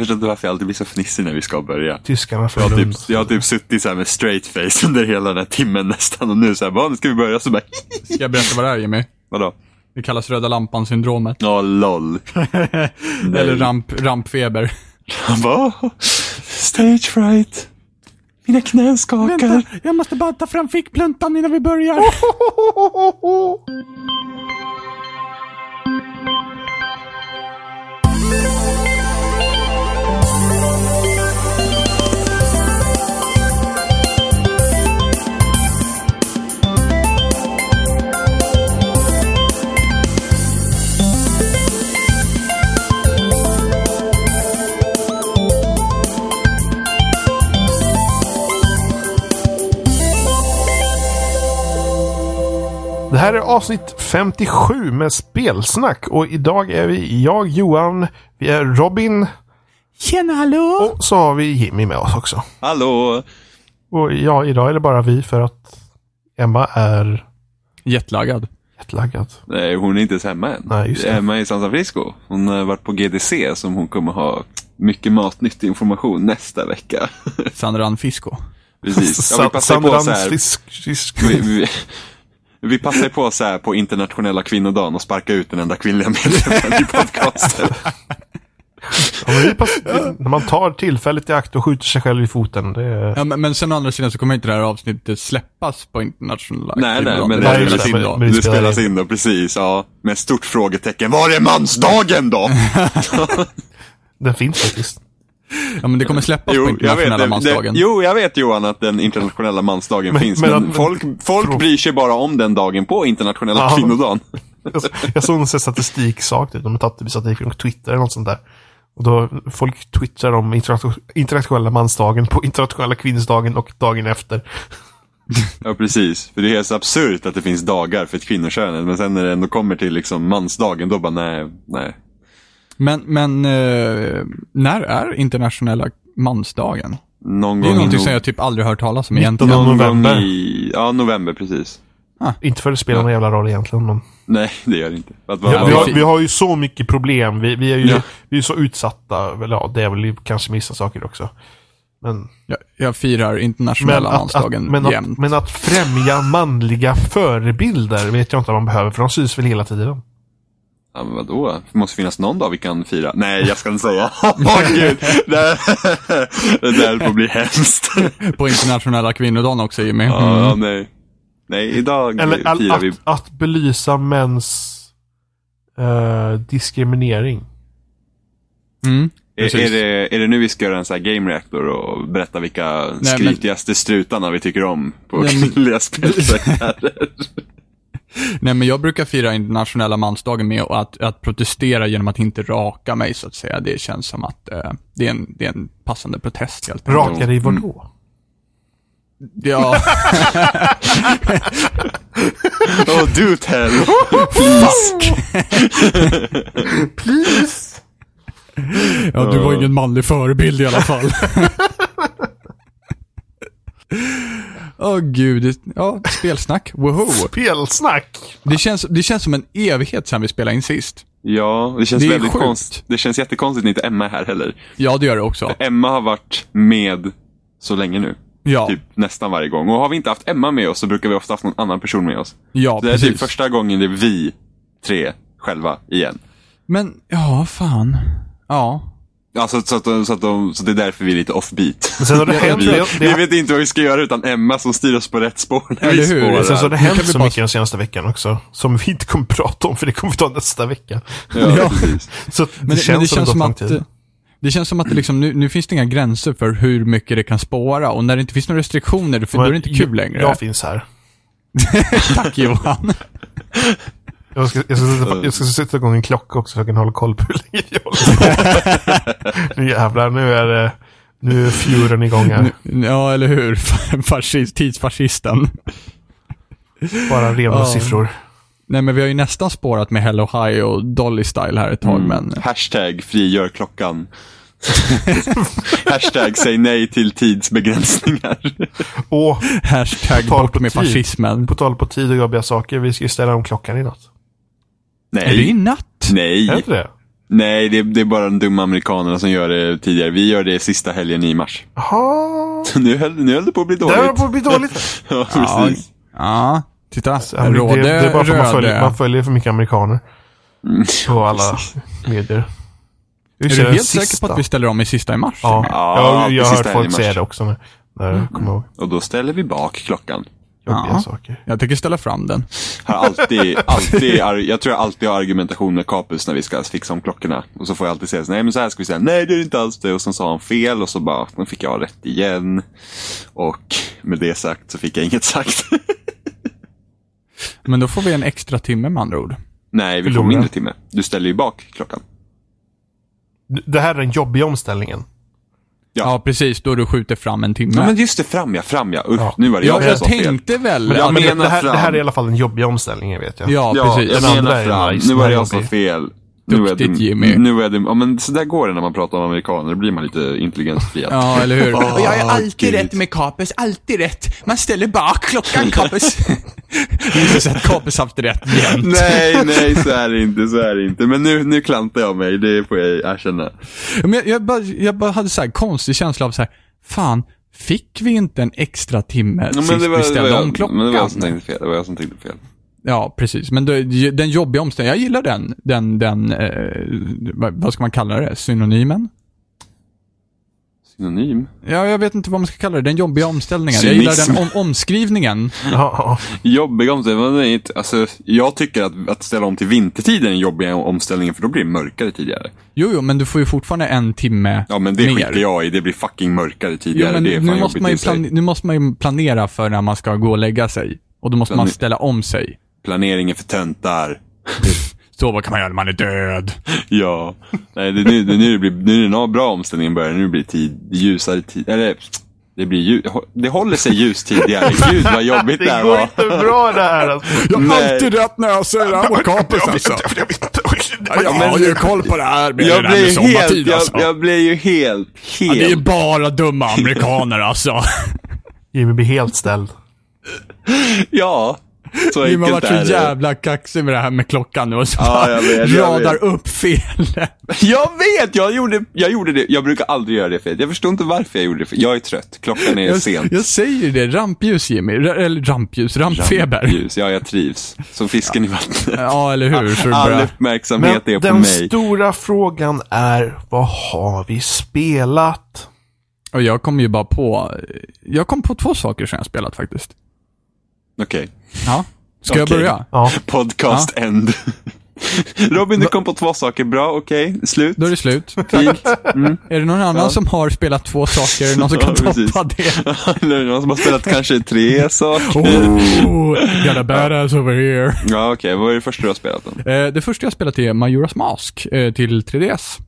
förstår inte varför jag alltid blir så fnissig när vi ska börja. Tyskarna Jag har, Lund. typ, jag har typ suttit så här med straight face under hela den här timmen nästan och nu så här, bara, nu ska vi börja så bara, Ska jag berätta vad det är Jimmy? vadå? Det kallas röda lampan-syndromet. Ja, LOL. Eller ramp, rampfeber. Bara, stage fright. Mina knän skakar. jag måste bara ta fram fickpluntan innan vi börjar. Det här är avsnitt 57 med spelsnack och idag är vi jag, Johan, vi är Robin Tjena hallå! och så har vi Jimmy med oss också. Hallå. Och ja, idag är det bara vi för att Emma är Jetlaggad. jättelaggad. Nej, hon är inte ens hemma än. Nej, just det. Emma är i San Francisco. Hon har varit på GDC som hon kommer ha mycket matnyttig information nästa vecka. Sandran Fisco. Precis. Ja, vi passar på så Sandrans här. fisk, fisk. Vi, vi, vi passar ju på så här på internationella kvinnodagen och sparka ut den enda kvinnliga medlemmen i podcasten. Ja, pass- när man tar tillfället i akt och skjuter sig själv i foten. Det är... Ja, men, men sen å andra sidan så kommer inte det här avsnittet släppas på internationella Nej, nej, men det, spelas det, in men- då. men Det spelar spelas in. då, precis. Ja, med stort frågetecken. Var är mansdagen då? Den finns faktiskt. Ja, men det kommer släppas på Jo jag, vet, internationella det, det, mansdagen. jo, jag vet Johan att den internationella mansdagen Men- finns. men Men, folk, folk bryr sig bara om den dagen på internationella Ja. kvinnodagen. Jag, jag såg en statistiksak, de har tagit det statistik från Twitter eller något sånt där. Och då folk twittrar om interna- internationella mansdagen på internationella kvinnodagen och dagen efter. Ja, precis. För det är helt så absurt att det finns dagar för ett kvinnokönet. Men sen när det ändå kommer till liksom mansdagen, då bara nej, nej. Men, men eh, när är internationella mansdagen? Någon Det är någonting i som no- jag typ aldrig hört talas om 19 egentligen. någon november. gång i, ja, november precis. Inte för att det spelar någon jävla roll egentligen. Men... Nej, det gör det inte. Att Ja, vara- vi, har, vi har ju så mycket problem. Vi, vi är ju Ja. vi är så utsatta. Ja, det är väl kanske vissa saker också. Men, Jag, jag firar internationella att, att, mansdagen men, att, jämt. men att främja manliga förebilder vet jag inte om man behöver. För de syns väl hela tiden. Ja, men vadå? Det måste finnas någon dag vi kan fira. Nej, jag ska inte säga. Åh gud, det, det där får bli hemskt. På internationella kvinnodagen också Jimmy. Mm. Ja, nej. Nej, idag Eller all, firar att, vi. att belysa mäns eh, diskriminering. Mm. Är, är, det, är det nu vi ska göra en sån här game reactor och berätta vilka men- skrytigaste strutarna vi tycker om på men- kvinnliga spelkaraktärer? Nej, men jag brukar fira internationella mansdagen med att, att protestera genom att inte raka mig, så att säga. Det känns som att eh, det, är en, det är en passande protest, helt enkelt. Raka dig vadå? Ja, oh, do tell! Please! ja, du var ingen manlig förebild i alla fall. Åh gud, det- ja, spelsnack, woho. Spelsnack! Det känns, det känns som en evighet sedan vi spelade in sist. Ja, det känns Det väldigt konstigt. Det känns jättekonstigt när inte Emma är här heller. Ja, det gör det också. Emma har varit med så länge nu. Ja, Typ nästan varje gång. Och har vi inte haft Emma med oss så brukar vi ofta haft någon annan person med oss. ja Det är typ precis. första gången det är vi tre själva igen. Men, ja, fan. Ja. Alltså, så, att de, så, att de, så det är därför vi är lite offbeat. Men sen har det hänt... Vi, det, vi vet inte vad vi ska göra utan Emma som styr oss på rätt spår när Eller vi hur? spårar. sen så har det hänt vi så bara- mycket den senaste veckan också. Som vi inte kommer prata om för det kommer vi ta nästa vecka. Ja, Ja. precis. Så det, Men det, känns, men det som, känns det som att tid. det känns som att det liksom, nu, nu finns det inga gränser för hur mycket det kan spåra och när det inte finns några restriktioner, för då är det inte kul längre. Jag finns här. Tack Johan. Jag ska, jag, ska sätta, jag ska sätta igång en klocka också så jag kan hålla koll på hur länge jag håller på. Nu jävlar, nu är det... Nu är fjuren igång här. Ja, eller hur? Fascist, tidsfascisten. Bara rena Ja. siffror. Nej, men vi har ju nästan spårat med Hello High och Dolly Style här ett tag, men... Hashtag frigör klockan. Hashtag säg nej till tidsbegränsningar. Och Hashtag bort med tid. fascismen. på tal på tid och jobbiga saker, vi ska ju ställa om klockan i natt. Är det i Nej. natt? Är det Nej. det? Nej, det är, det är bara de dumma amerikanerna som gör det tidigare. Vi gör det sista helgen i mars. Jaha. Nu höll, nu höll det på att bli Det här dåligt. på att bli dåligt. ja, precis. ja, titta. Ja, men Råde, det, det är bara för att man följer, man följer för mycket amerikaner Mm. på alla medier. Är du helt säker på att vi ställer om i sista i mars? Ja, Ja, jag, jag har hört folk säga det också. När, när jag kommer ihåg Och då ställer vi bak klockan. Jobbiga Ja. saker. Jag tänker ställa fram den. Har alltid, alltid, jag tror jag alltid har argumentation med Capus när vi ska fixa om klockorna. Och så får jag alltid säga nej men så här ska vi säga, nej det är inte alls det. Och sen sa han fel och så bara, då fick jag rätt igen. Och med det sagt så fick jag inget sagt. Men då får vi en extra timme med andra ord. nej, vi får mindre timme. Du ställer ju bak klockan. Det här är den jobbiga omställningen. Ja. Ja, precis. Då du skjuter fram en timme. Ja, men just det, fram ja, fram ja. Usch, Ja. nu var det Ja, jag jag som sa fel. tänkte väl. Men, jag ja, men det, menar det, här, fram. det här är i alla fall den jobbiga omställningen vet jag. Ja, Ja, precis. jag Den andra menar är fram. nice, nu var det jag som jobbig. Fel. Nu är Duktigt, det, Jimmy. Nu är det, ja men så där går det när man pratar om amerikaner, då blir man lite intelligensfriad. Ja, eller hur? Och jag är alltid Gud. rätt med Capus, alltid rätt. Man ställer bak klockan, Capus. Du har sett Capus haft rätt jämt. Nej, nej, så är det inte, så är det inte. Men nu, nu klantar jag mig, det får jag erkänna. Men jag, jag, bara, jag bara hade så här konstig känsla av så här, fan, fick vi inte en extra timme Ja, sist var, vi ställde om klockan? men det var jag som tänkte fel. Det var jag som tänkte fel. Ja, precis. Men det, den jobbiga omställningen, jag gillar den, den, den, eh, vad, ska man kalla det? Synonymen? Synonym? Ja, jag vet inte vad man ska kalla det. Den jobbiga omställningen. Jag Cynism. gillar den om, omskrivningen. Ja, ja. Jobbig omställning, men det är inte, alltså, jag tycker att, att ställa om till vintertid är en jobbig omställning för då blir det mörkare tidigare. Jo, jo, men du får ju fortfarande en timme Ja men det skiter jag i, det blir fucking mörkare Jo, tidigare. men det är fan nu, måste man nu måste man ju planera för när man ska gå och lägga sig. Och då måste man Plane- ställa om sig. Planeringen för töntar. Så vad kan man göra när man är död? Ja. Nej, det nu, det nu det blir, nu är det en bra omställning börjar, nu blir det tid, ljusare tid, eller det blir ljus, det håller sig ljus tidigare. Gud vad jobbigt det Det här går var. inte bra det här alltså. Jag har Nej. alltid rätt när jag säger det Capus alltså. Jag inte. Jag har ju koll på det här med Jag det där med blir sommartid helt, jag, alltså. jag blir ju helt, Ja, det är helt. bara dumma amerikaner alltså. Jimmy blir helt ställd. Ja, så Jimmy har varit enkelt är så jävla kaxig med det här med klockan nu och så Ja, bara jag vet, jag radar vet. upp fel. Jag vet, jag gjorde, jag gjorde det. Jag brukar aldrig göra det fel. Jag förstår inte varför jag gjorde det fel. Jag är trött, klockan är Jag, sent. jag säger det, rampljus Jimmy. R- eller rampljus, rampfeber. Ljus. Ja, jag trivs. Som fisken i vattnet. Ja, eller hur? Så All börjar... uppmärksamhet Men är på den mig. stora frågan är, vad har vi spelat? Och jag kom ju bara på, jag kom på två saker som jag spelat faktiskt. Okej. Ja. Ska jag Okej. börja? Ja, Podcast end. Robin, du kom på två saker. Bra, okej. Slut. Då är det slut. Fint. Är det någon annan som har spelat två saker? Någon som kan Ja, toppa det? Eller någon som har spelat kanske tre saker. Oh, got a badass over here. Ja, okej. Vad är det första du har spelat då? Eh, det första jag spelat är Majora's Mask eh, till 3DS.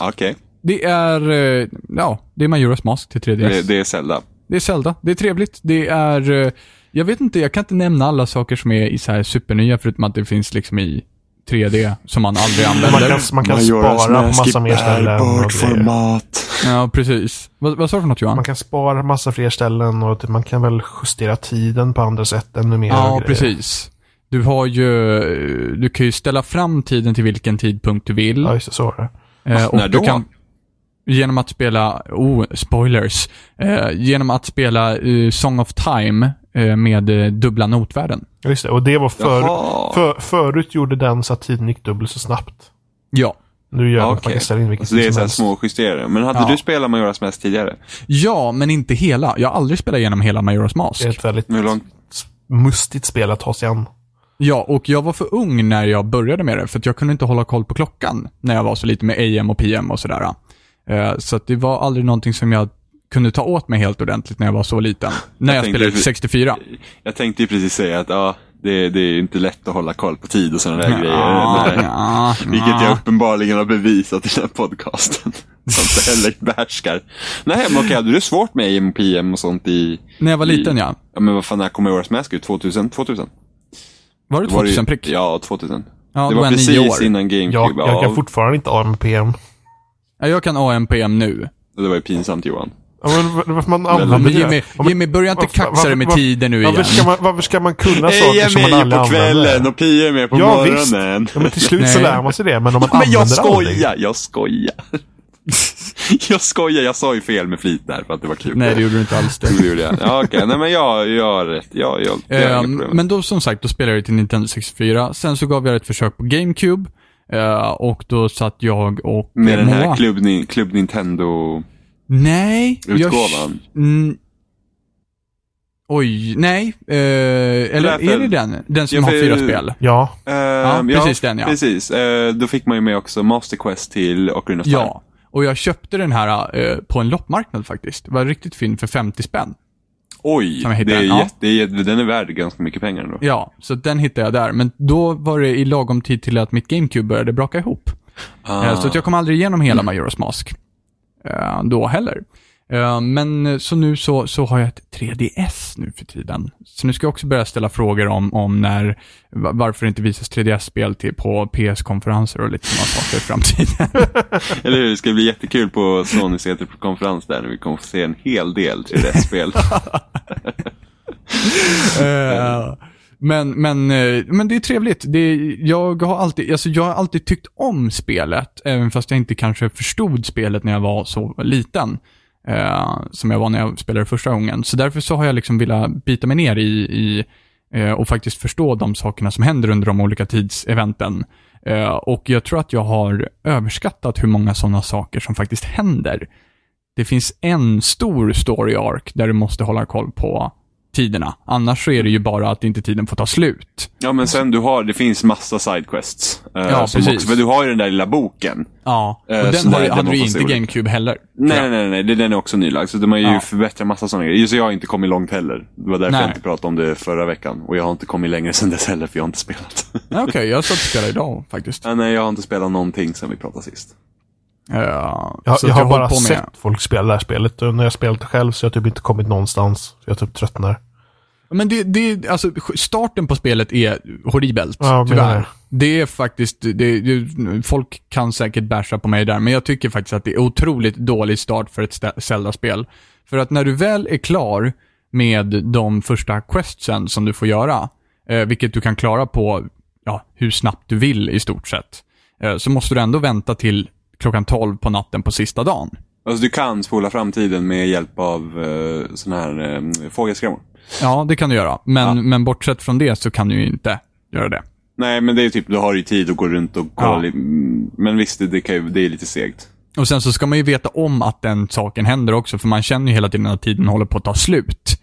Okej. Det är, eh, ja, det är Majora's Mask till 3DS. Det, det är Zelda. Det är Zelda. Det är trevligt. Det är, jag vet inte, jag kan inte nämna alla saker som är i så här supernya förutom att det finns liksom i 3D som man aldrig man använder. kan, man kan spara på massa mer ställen. och format. Ja, precis. Vad, vad sa du för något Johan? Man kan spara massa fler ställen och typ man kan väl justera tiden på andra sätt ännu mer. Ja, precis. Du har ju, du kan ju ställa fram tiden till vilken tidpunkt du vill. Ja, just det. Så var det. Eh, och När du då? kan, genom att spela, oh, spoilers. Eh, genom att spela eh, Song of Time med eh, dubbla notvärden. Ja, just det. Och det var för, för, förut gjorde den så att tiden gick dubbelt så snabbt. Ja. Nu gör Ja, man kan ställa in vilken Så det är så här små justeringar. Men hade Ja. du spelat Majora's Mask tidigare? Ja, men inte hela. Jag har aldrig spelat igenom hela Majora's Mask. Det är ett väldigt Hur långt? mustigt spel att ta sig an. Ja, och jag var för ung när jag började med det, för att jag kunde inte hålla koll på klockan när jag var så lite med AM och PM och sådär. Eh, Så att det var aldrig någonting som jag kunde ta åt mig helt ordentligt när jag var så liten. När jag, tänkte spelade ju- 64. Jag tänkte ju precis säga att ja, det, det är inte lätt att hålla koll på tid och sådana där grejer. Ja, ja, Vilket ja. jag uppenbarligen har bevisat i den här podcasten. Som heller behärskar. Nej, men okej, hade du svårt med AM och PM och sånt i... När jag var liten ja. Ja, men vad fan, när kom Majora's Mask ut? 2000? 2000? Var det Då var det ju- 2000 prick? Ja, 2000. Ja, det var jag precis år. innan GameCube. Jag, jag ja, kan fortfarande inte AMPM. Ja, jag kan AM PM nu. Det var ju pinsamt Johan. Ja, men var- varför man använder men det? Jimmy, Ja, men Jimmy, börja inte varför- kaxa dig med varför- tiden nu igen. Varför ska man, varför ska man kunna saker jag som är man med aldrig på kvällen använder? och Pia är med på Ja, visst. morgonen. Ja, men till slut så lär man sig det, men om man Men jag använder aldrig. skojar, jag skojar. jag skojar, jag sa ju fel med flit där för att det var kul. Nej, det gjorde du inte alls det. Jo, det gjorde jag. Ja, okej. Nej, men jag, jag har rätt. Jag, jag, jag, problem. men då som sagt, då spelade jag till Nintendo 64. Sen så gav jag ett försök på GameCube. eh, och då satt jag och Med den här Moa. Club, Ni- Club Nintendo... Nej. jag- Utgåvan. Mm, oj, nej. eh, eller Därför- är det den? Den som Ja, har för- fyra spel? Ja, Ehm, precis den, ja. Precis. Eh, då fick man ju med också Master Quest till Ocarina of Time. Ja. Och jag köpte den här eh, på en loppmarknad faktiskt. Det var riktigt fin för 50 spänn. Oj, Som jag det är den, ja. jätte, det är, jätte- den är värd ganska mycket pengar ändå. Ja, så den hittade jag där. Men då var det i lagom tid till att mitt GameCube började braka ihop. Ah. Eh, Så att jag kom aldrig igenom hela Majora's Mask. Eh, Då heller. Eh, Men så nu så, så har jag ett 3DS nu för tiden. Så nu ska jag också börja ställa frågor om, om när, va- varför det inte visas 3DS-spel till, på PS-konferenser och lite sådana saker i framtiden. Eller hur? Det ska bli jättekul på Sonys E3-konferens där när vi kommer få se en hel del 3DS-spel. Eh, men, men, eh, men det är trevligt. Det är, jag, har alltid, alltså jag har alltid tyckt om spelet, även fast jag inte kanske förstod spelet när jag var så liten. eh, som jag var när jag spelade första gången. Så därför så har jag liksom velat bita mig ner i, i eh, och faktiskt förstå de sakerna som händer under de olika tidseventen. Eh, och jag tror att jag har överskattat hur många sådana saker som faktiskt händer. Det finns en stor story arc där du måste hålla koll på tiderna. Annars så är det ju bara att inte tiden får ta slut. ja, men sen du har, det finns massa sidequests. Uh, Ja, som precis. också, för du har ju den där lilla boken. Ja, och Eh, den har, hade du får inte olika. GameCube heller. Nej, nej, nej, nej, det- den är också nylagd. Så de har ju Ja. förbättrat massa sådana grejer. Så jag har inte kommit långt heller. Det var därför Nej. jag inte pratade om det förra veckan. Och jag har inte kommit längre sedan dess heller, för jag har inte spelat. Ja, Okej, jag satt och spelade idag faktiskt. Ja, nej, jag har inte spelat någonting sedan vi pratade sist. Uh, jag, jag har bara sett folk spela det här spelet. Och när jag spelat det själv så har jag typ inte kommit någonstans. Jag typ tröttnar. Men det, det, alltså starten på spelet är horribelt, Ja, tyvärr. det- Det är faktiskt, det, det, folk kan säkert basha på mig där, men jag tycker faktiskt att det är otroligt dålig start för ett Zelda-spel. För att när du väl är klar med de första questsen som du får göra, eh, vilket du kan klara på ja, hur snabbt du vill i stort sett, eh, så måste du ändå vänta till klockan 12 på natten på sista dagen. Alltså du kan spola framtiden med hjälp av uh, sådana här uh, fågelskrämmor. Ja, det kan du göra. Men, Ja. men bortsett från det så kan du ju inte göra det. Nej, men det är typ, du har ju tid att gå runt och kolla. Ja. mm, Men visst, det, det, kan ju, det är lite segt. Och sen så ska man ju veta om att den saken händer också, för man känner ju hela tiden att tiden håller på att ta slut.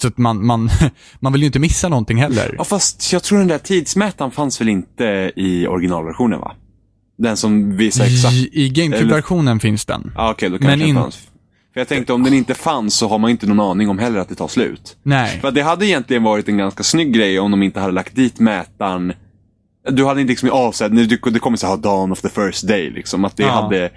Så att man, man, man vill ju inte missa någonting heller. Ja, fast jag tror den där tidsmätaren fanns väl inte i originalversionen, va? Den som visar exakt. I, i GameCube-versionen finns den. Då kanske Men in-. För jag tänkte, om den inte fanns så har man inte någon aning om heller att det tar slut. Nej. För det hade egentligen varit en ganska snygg grej om de inte hade lagt dit mätaren. Du hade inte liksom avsett, det kommer så här Dawn of the first day, liksom. Att det Ja. hade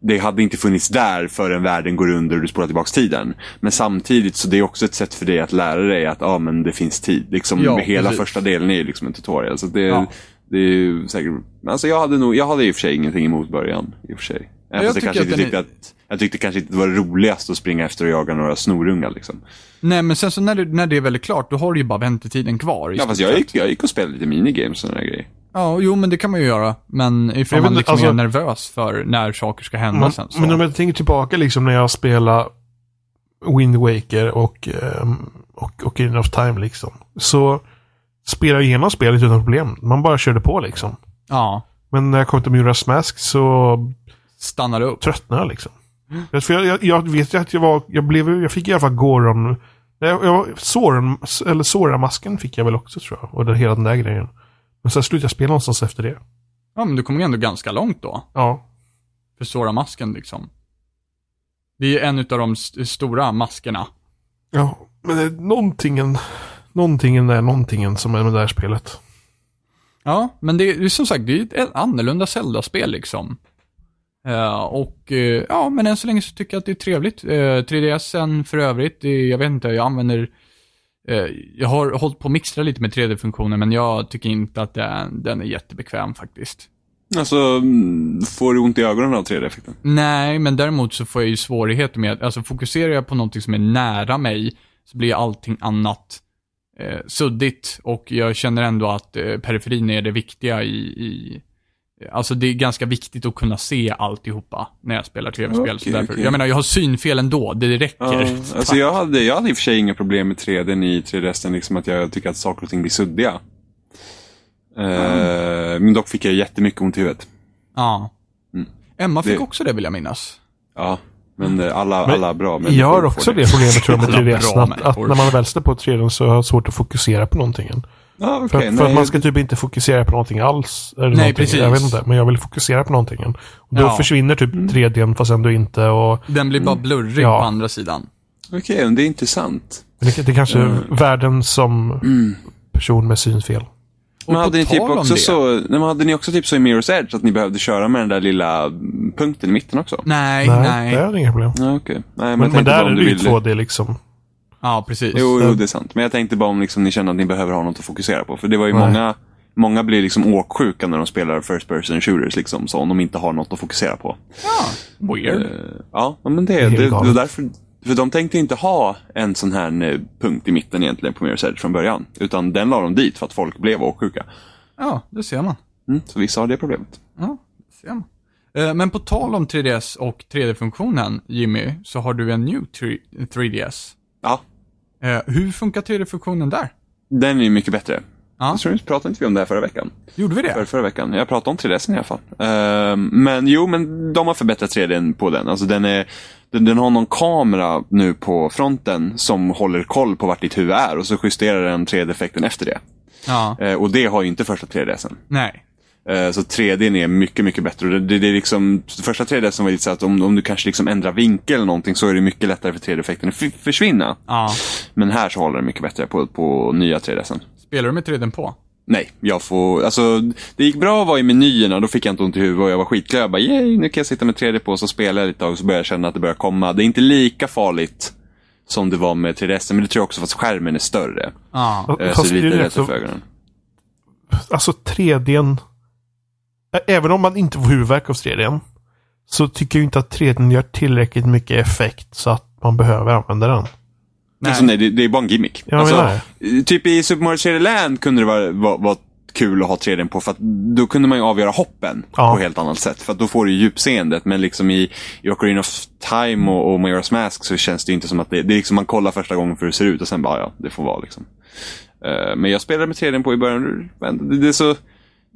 det hade inte funnits där förrän världen går under och du spolar tillbaka tiden. Men samtidigt så det är också ett sätt för dig att lära dig att ja, men det finns tid. Liksom, Ja, hela precis. första delen är ju liksom en tutorial. Så det, Ja. det är säkert... Alltså jag hade nog, jag hade i och för sig ingenting emot början. I och för sig. Jag jag, tycker kanske att inte den tyckte att, jag tyckte kanske inte det var roligast att springa efter och jaga några snorungar. Liksom. Nej, men sen så när det, när det är väldigt klart, då har du ju bara väntetiden kvar. Ja, fast jag gick, jag gick och spelade lite minigames och sådana grejer. Ja, jo, men det kan man ju göra. Men ifall Jag man liksom alltså- är nervös för när saker ska hända Men, sen så. men om jag tänker tillbaka liksom när jag spelade Wind Waker och, um, och Ocarina of Time liksom. Så spelade jag igenom spelet utan problem. Man bara körde på liksom. Ja, Men när jag kom till Muras Mask så stannar upp. tröttnade jag liksom. För jag, jag, jag vet ju att jag var, jag blev, jag fick i alla fall Goron. Jag, jag, Soren, eller Sora-masken fick jag väl också tror jag. Och den, hela den där grejen. Men sen slutade jag spela någonstans efter det. Ja, men du kommer ju ändå ganska långt då. Ja. För Sora-masken liksom. Det är ju en av de st- stora maskerna. Ja, men det är någonting, någonting där, någonting som är med det här spelet. Ja, men det är som sagt, det är ett annorlunda Zelda-spel liksom. Eh, och eh, ja, men än så länge så tycker jag att det är trevligt. Uh, 3DSen för övrigt, det, jag vet inte, jag använder eh, jag har hållit på att mixtra lite med 3D-funktioner, men jag tycker inte att den, den är jättebekväm faktiskt. Alltså, mm, får du ont i ögonen av 3D-effekten? Nej, men däremot så får jag ju svårigheter med, alltså fokuserar jag på någonting som är nära mig, så blir allting annat eh, suddigt. Och jag känner ändå att eh, periferin är det viktiga i, i Alltså det är ganska viktigt att kunna se alltihopa när jag spelar tv-spel. Därför, okej. Jag menar, jag har synfel ändå, det räcker. Ja, alltså jag hade, jag hade i och för sig inga problem med 3D i 3DS, liksom att jag tycker att saker och ting blir suddiga. Eh, Men dock fick jag jättemycket ont i huvudet. Ja. Emma fick Mm. Det- också det vill jag minnas. Ja, men eh, alla, Men alla bra människor Jag har också det problemet tror jag med Alla 3DS. bra Att, att när man väl står på 3D så har jag svårt att fokusera på någonting. Okej. För, för nej, att man ska typ inte fokusera på någonting alls. Eller någonting. precis. Jag vet inte, men jag vill fokusera på någonting. Och då Ja. försvinner typ 3D fast ändå inte. Och Den blir bara blurrig Ja. på andra sidan. Okej, men det är intressant. det, det är kanske Mm. är världen som person med synfel. Och Men hade ni, typ också det- så, nej, men hade ni också typ så i Mirror's Edge att ni behövde köra med den där lilla punkten i mitten också? Nej, Nej, nej. det är inga problem. Ja, okej. Nej, men, Men, men där är du det ju ville- 2D liksom. Ja, precis. Jo, jo, det är sant. Men jag tänkte bara om liksom, ni känner att ni behöver ha något att fokusera på. För det var ju Nej. många, många blir liksom åksjuka när de spelar first person shooters liksom. Så om de inte har något att fokusera på. Ja, weird. Eh, ja, men det, är det, det, det är därför. För de tänkte inte ha en sån här eh, punkt i mitten egentligen på Mirror's Edge från början. Utan den la de dit för att folk blev åksjuka. Ja, det ser man. Mm, så vissa har det problemet. Ja, det ser man. Eh, Men på tal om 3DS och 3D-funktionen, Jimmy, så har du en new 3- 3DS. Ja, Eh, Hur funkar 3D-funktionen där? den är ju mycket bättre. Ja. Jag tror inte pratade inte vi om det här förra veckan. Gjorde vi För, det? förra veckan. Jag pratade om 3DS i alla fall. Ehm, men jo, men de har förbättrat 3D på den. Alltså den, är, den, den har någon kamera nu på fronten som håller koll på vart ditt huvud är och så justerar den 3D-effekten efter det. Ja. Eh, och det har ju inte första 3DSen. Nej. Eh, Så 3D är mycket, mycket bättre. Och Det, det, det är liksom, första 3DS var lite så att om, om du kanske liksom ändrar vinkel eller någonting så är det mycket lättare för 3D-effekten att försvinna. Ja. Men här så håller den mycket bättre på, på nya 3DSen. Spelar du med 3D på? Nej, jag får, alltså det gick bra att vara i menyerna, då fick jag inte ont i huvudet och jag var skitglad. Jag bara, yay, nu kan jag sitta med 3D på och så spela lite och så börjar jag känna att det börjar komma. Det är inte lika farligt som det var med 3DS, men det tror jag också för att skärmen är större. Ja. Eh, Så Fast det är det lite lättare för ögonen. Alltså 3D. Även om man inte får huvudvärk av 3D. Så tycker jag inte att 3D gör tillräckligt mycket effekt så att man behöver använda den. Nej. Alltså, nej, det, det är bara en gimmick. Jag alltså, menar eh, typ i Super Mario 3D Land kunde det vara, vara, vara kul att ha 3D på för att då kunde man ju avgöra hoppen Ja. på helt annat sätt. För att då får du ju djupseendet. Men liksom i, i Ocarina of Time och, och Majora's Mask så känns det ju inte som att det, det är liksom man kollar första gången för hur det ser ut och sen bara ja, det får vara liksom. Eh, men jag spelade med 3D på i början. men Det, det är så,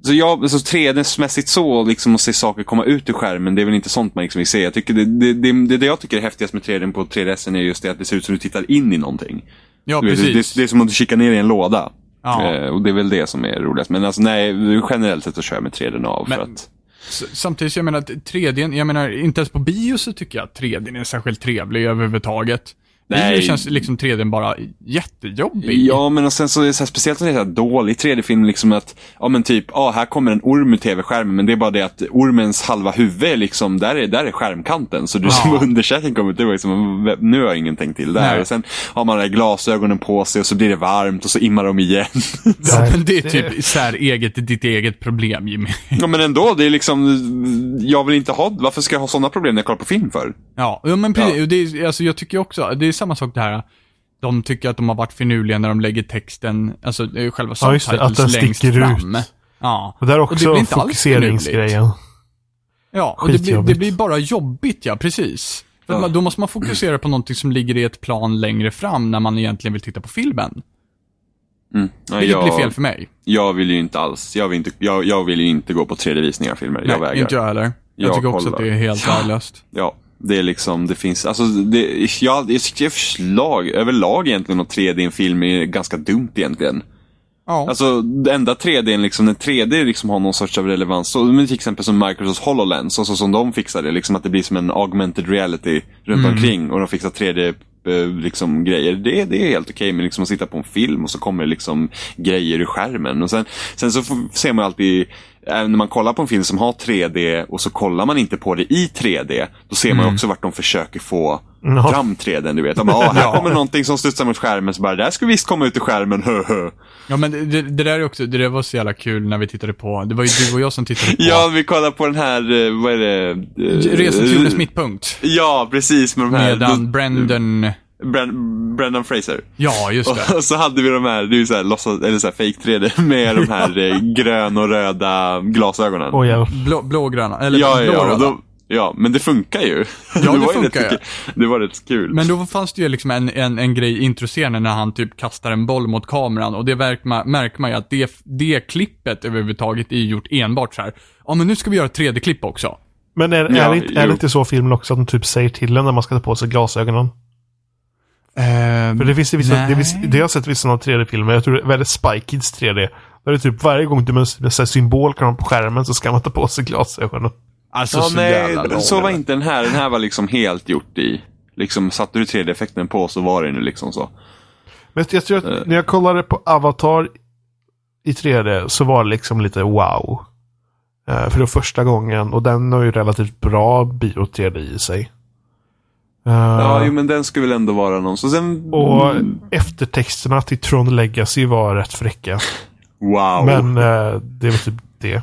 så jag, så 3D-mässigt så, liksom att se saker komma ut ur skärmen, det är väl inte sånt man liksom vill se. Jag tycker det, det, det, det, jag tycker är häftigast med 3D på 3DS är just det att det ser ut som att du tittar in i någonting. Ja, Du vet, det, precis. det, det är som om du kikar ner i en låda. Ja. Eh, och det är väl det som är roligast. Men alltså nej, generellt sett så kör jag med 3D av. Men- för att, Samtidigt, jag menar, att 3D, jag menar, inte ens på bio så tycker jag att 3D är särskilt trevlig överhuvudtaget. Nej. Bio känns liksom 3D bara jättejobbig. Ja, men och sen så är det så här, speciellt när det är så här dålig 3D-film, liksom att, ja men typ, ja här kommer en orm ur tv-skärmen, men det är bara det att ormens halva huvud är liksom, där är, där är skärmkanten. Så du Ja. som underkäken kommer ut, det var liksom, nu har jag ingenting tänkt till där. Och sen har man där glasögonen på sig och så blir det varmt och så immar de igen. Ja, men det är det- typ så här eget, ditt eget problem, Jimmy. ja men ändå, det är liksom, jag vill inte ha, varför ska jag ha sådana problem när jag kollar på film för? Ja, ja men precis. Ja. Det är, alltså, jag tycker också, det är samma sak det här. De tycker att de har varit finurliga när de lägger texten, alltså själva Ja, just det, att den sticker fram. ut. Ja. Och där är det också blir inte alls fokuseringsgrejen. Ja, och det blir, det blir bara jobbigt, ja, precis. För Ja. då måste man fokusera på någonting som ligger i ett plan längre fram när man egentligen vill titta på filmen. Mm. Ja, Vilket jag, blir fel för mig. jag vill ju inte alls, jag vill inte, jag, jag vill ju inte gå på 3D-visningar av filmer. Jag Nej, vägrar. inte jag heller. Jag, Jag tycker också kollar. att det är helt värdelöst. Ja, det är liksom, det finns, alltså det, jag, jag tycker förslag, överlag egentligen att 3D i en film är ganska dumt egentligen. Ja. Alltså det enda 3D, liksom, när 3D liksom har någon sorts av relevans, så, men till exempel som Microsofts HoloLens, och så som de fixar det, liksom att det blir som en augmented reality runt omkring och de fixar 3D eh, liksom grejer. Det, det är helt okej, men liksom att sitta på en film och så kommer det liksom grejer ur skärmen. Och sen, sen så får, ser man alltid, även när man kollar på en film som har 3D och så kollar man inte på det i 3D, då ser man också vart de försöker få Ja. fram 3D, du vet. De "Ah, här kommer någonting som studsar mot skärmen, så bara, det här ska visst komma ut i skärmen. Ja men det, det, där är också, det där var så jävla kul när vi tittade på, det var ju du och jag som tittade på Ja, vi kollar på den här, eh, vad är det? Eh, Resan till jordens mittpunkt. Ja, precis, med de här. Medan Brendan, Bren, Brendan Fraser. ja just det. Och så hade vi de här, det är ju såhär, låtsas, eller såhär fake 3D med de här eh, grön och röda glasögonen. Oj, ja. Blå, blågröna, eller ja, ja, ja, och blåröda. då, ja, men det funkar ju. det var ju funkar rätt, ju. Det var rätt kul. Men då fanns det ju liksom en, en, en grej i introscenen när han typ kastar en boll mot kameran och det märker man, märker man ju att det, det klippet överhuvudtaget är gjort enbart så här. ja men nu ska vi göra ett 3D-klipp också. Men är, Ja, är, det inte, är det inte så filmen också att de typ säger till en när man ska ta på sig glasögonen? För det finns ju vissa, det, finns, det har jag sett vissa sådana 3D-filmer, jag tror det är väldigt Spy Kids 3D. Där det är typ varje gång du möter en symbol kan man på skärmen så ska man ta på sig glasögonen. Alltså Ja, så nej, jävla så var inte den här. Den här var liksom helt gjort i, liksom satte du 3D-effekten på så var det nu liksom så. Men jag tror att när jag kollade på Avatar i 3D så var det liksom lite wow. Eh, för det var första gången och den har ju relativt bra bio 3D i sig. Eh, Ja, jo, men den skulle väl ändå vara någon. Så sen, och mm, eftertexterna till Tron Legacy var rätt fräcka. wow. Men eh, det var typ det.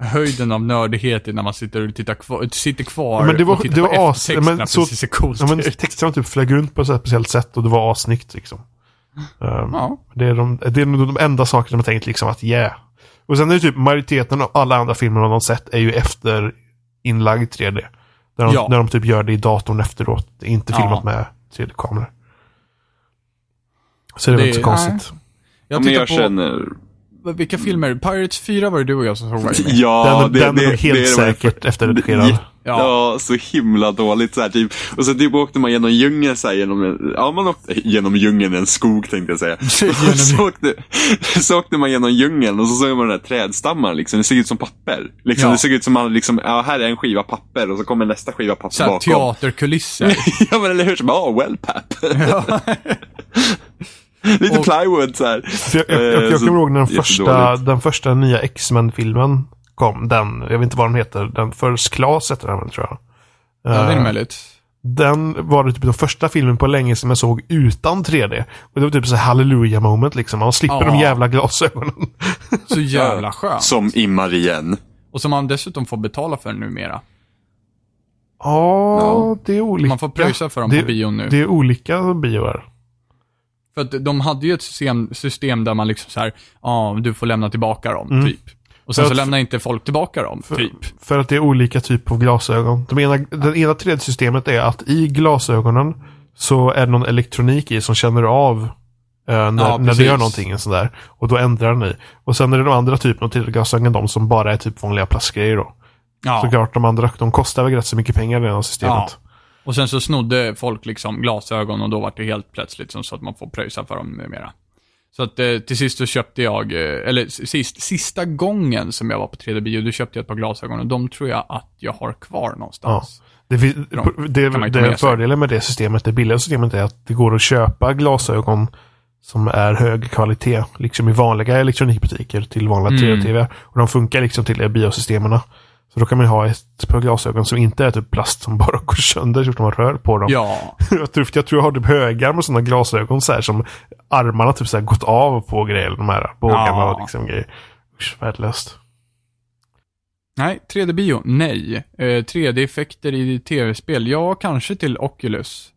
Höjden av nördighet är när man sitter och tittar kvar, sitter kvar Ja, men det var- och tittar det på var as- eftertexterna men så- det ser coolt Ja, men texterna typ flög runt på ett så speciellt sätt och det var assnyggt liksom. Um, Ja. det, är de, det är nog de enda sakerna man tänkt liksom att yeah. Och sen är det typ majoriteten av alla andra filmer de har sett är ju efter inlagd 3D. Där de, Ja. när de typ gör det i datorn efteråt. Är inte Ja. filmat med 3D-kameror. Så det är Det väl inte så är- konstigt. ja, Jag men tittar jag på, känner... vilka filmer? Pirates 4 var det du och jag som såg det med? Ja, den det, den det, är nog det helt är de här- säkert efterredigerad. Ja. Ja. Ja, så himla dåligt så här typ. Och så typ åkte man genom djungeln så här, genom, en- ja man åkte, genom djungeln, en skog tänkte jag säga. Genom- så, åkte, så åkte man genom djungeln och så såg man den där trädstammarna liksom, det såg ut som papper. Liksom, Ja. Det såg ut som man liksom, ja här är en skiva papper och så kommer nästa skiva papper Så här, bakom. teaterkulisser. ja men eller hur, som oh well pap. Lite Och- plywood så här. Jag, jag, jag, Eh, jag så kommer ihåg när den första, den första nya X-Men-filmen kom. Den, jag vet inte vad den heter. Den First Class heter den tror jag. Ja, det är Eh, möjligt. Den var det typ den första filmen på länge som jag såg utan 3D. Och det var typ så halleluja moment liksom. Man slipper Ja. de jävla glasögonen. Så jävla skönt. Som immar igen. Och som man dessutom får betala för numera. Ja, det är olika. Man får pröjsa för dem det, på bion nu. Det är olika bioer. För att de hade ju ett system, system där man liksom så här, ja, du får lämna tillbaka dem, typ. Och sen så lämnar inte folk tillbaka dem, För, typ. för att det är olika typer av glasögon. De ena, den ena 3D-systemet är att i glasögonen så är det någon elektronik i som känner av eh, när, Ja, när det gör någonting. och Sådär. Och då ändrar den i. Och sen är det de andra typerna av 3D-glasögon, de som bara är typ vanliga plastgrejer då. Ja. Såklart, de andra de kostar väl rätt så mycket pengar det här systemet. Ja. Och sen så snodde folk liksom glasögon och då var det helt plötsligt så att man får pröjsa för dem numera. Så att eh, till sist så köpte jag, eh, eller sist, sista gången som jag var på 3D-bio, då köpte jag ett par glasögon och de tror jag att jag har kvar någonstans. Det, De det, det sig. fördelen med det systemet, det billiga systemet, är att det går att köpa glasögon som är hög kvalitet, liksom i vanliga elektronikbutiker till vanliga Mm. 3D-TV. Och de funkar liksom till biosystemen. Då kan man ha ett par glasögon som inte är typ plast som bara går sönder så fort man rör på dem. Ja, jag, tror, jag tror jag har typ högar med sådana glasögon så här som armarna typ så här gått av på grejer, de här bågarna Ja. och liksom grejer. Usch, värdelöst. nej, 3D-bio, nej. Eh, 3D-effekter i tv-spel, ja, kanske till Oculus.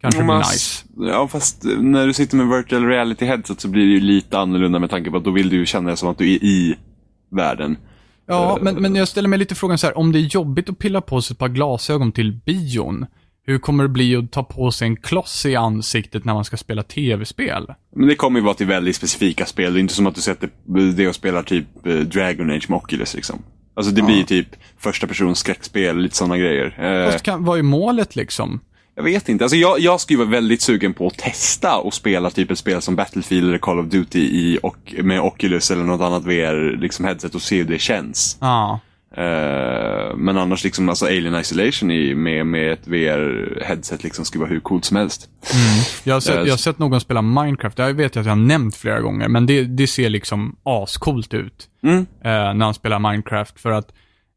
Kanske blir nice. Ja, fast när du sitter med virtual reality headset så blir det ju lite annorlunda med tanke på att då vill du ju känna dig som att du är i världen. Ja, men, men jag ställer mig lite frågan så här, om det är jobbigt att pilla på sig ett par glasögon till bion, hur kommer det bli att ta på sig en kloss i ansiktet när man ska spela tv-spel? Men det kommer ju vara till väldigt specifika spel. Det är inte som att du sätter det och spelar typ eh, Dragon Age med Oculus liksom. Alltså det blir typ första persons skräckspel, lite sådana grejer. Eh, Fast kan, vad är målet liksom? Jag vet inte. Alltså jag, jag skulle vara väldigt sugen på att testa och spela typ ett spel som Battlefield eller Call of Duty i, och, med Oculus eller något annat VR liksom headset och se hur det känns. Ja. Eh, men annars liksom, alltså Alien Isolation i, med, med ett VR-headset liksom skulle vara hur coolt som helst. Jag har, sett, Eh, jag har sett någon spela Minecraft, jag vet att jag har nämnt flera gånger, men det, det ser liksom ascoolt ut Mm. eh, när han spelar Minecraft. För att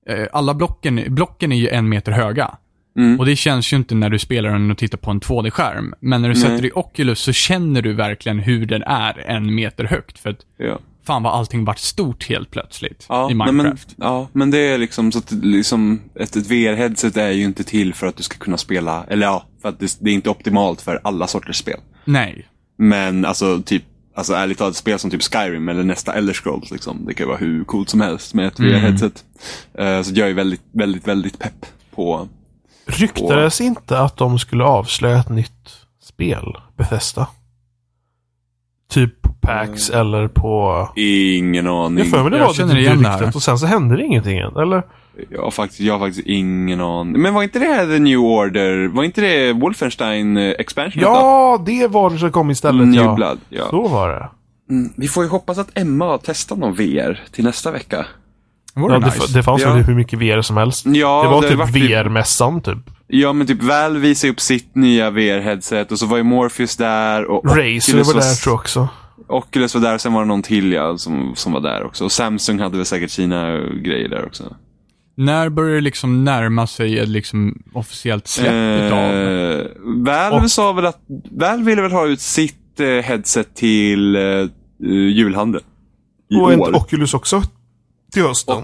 eh, alla blocken, blocken är ju en meter höga. Mm. Och det känns ju inte när du spelar den och tittar på en 2D-skärm. Men när du Nej. sätter i Oculus så känner du verkligen hur den är en meter högt. För att Ja. fan vad allting vart stort helt plötsligt Ja, i Minecraft. men, ja, men det är liksom så att liksom, ett, ett VR-headset är ju inte till för att du ska kunna spela, eller ja, för att det, det är inte optimalt för alla sorters spel. Nej. Men alltså typ, alltså ärligt talat, spel som typ Skyrim eller nästa Elder Scrolls liksom, det kan vara hur coolt som helst med ett Mm. VR-headset. Eh, så jag är väldigt, väldigt, väldigt pepp på, Ryktades inte att de skulle avslöja ett nytt spel, Bethesda? Typ på PAX eller på... ingen aning. Jag för mig det Jag var känner det, igen det här. ryktet och sen så hände det ingenting än, eller? Jag har, faktiskt, jag har faktiskt ingen aning. Men var inte det här The New Order? Var inte det Wolfenstein eh, Expansion? Ja, det var det som kom istället New ja. Blood, ja. Så var det. Mm, vi får ju hoppas att Emma har testat någon VR till nästa vecka. Ja, det, nice. det fanns Ja. väl hur mycket VR som helst. Ja, det var det typ VR-mässan typ. Ja, men typ Valve visade upp sitt nya VR-headset och så var ju Morpheus där och Razer Oculus var där tror jag också. Oculus var där och sen var det någon till ja, som, som var där också. Och Samsung hade väl säkert sina grejer där också. När börjar det liksom närma sig ett liksom officiellt släpp utav? Eh, Valve Och- sa väl att Valve ville väl ha ut sitt eh, headset till eh, eh, julhandeln. I Och år. Oculus också till hösten.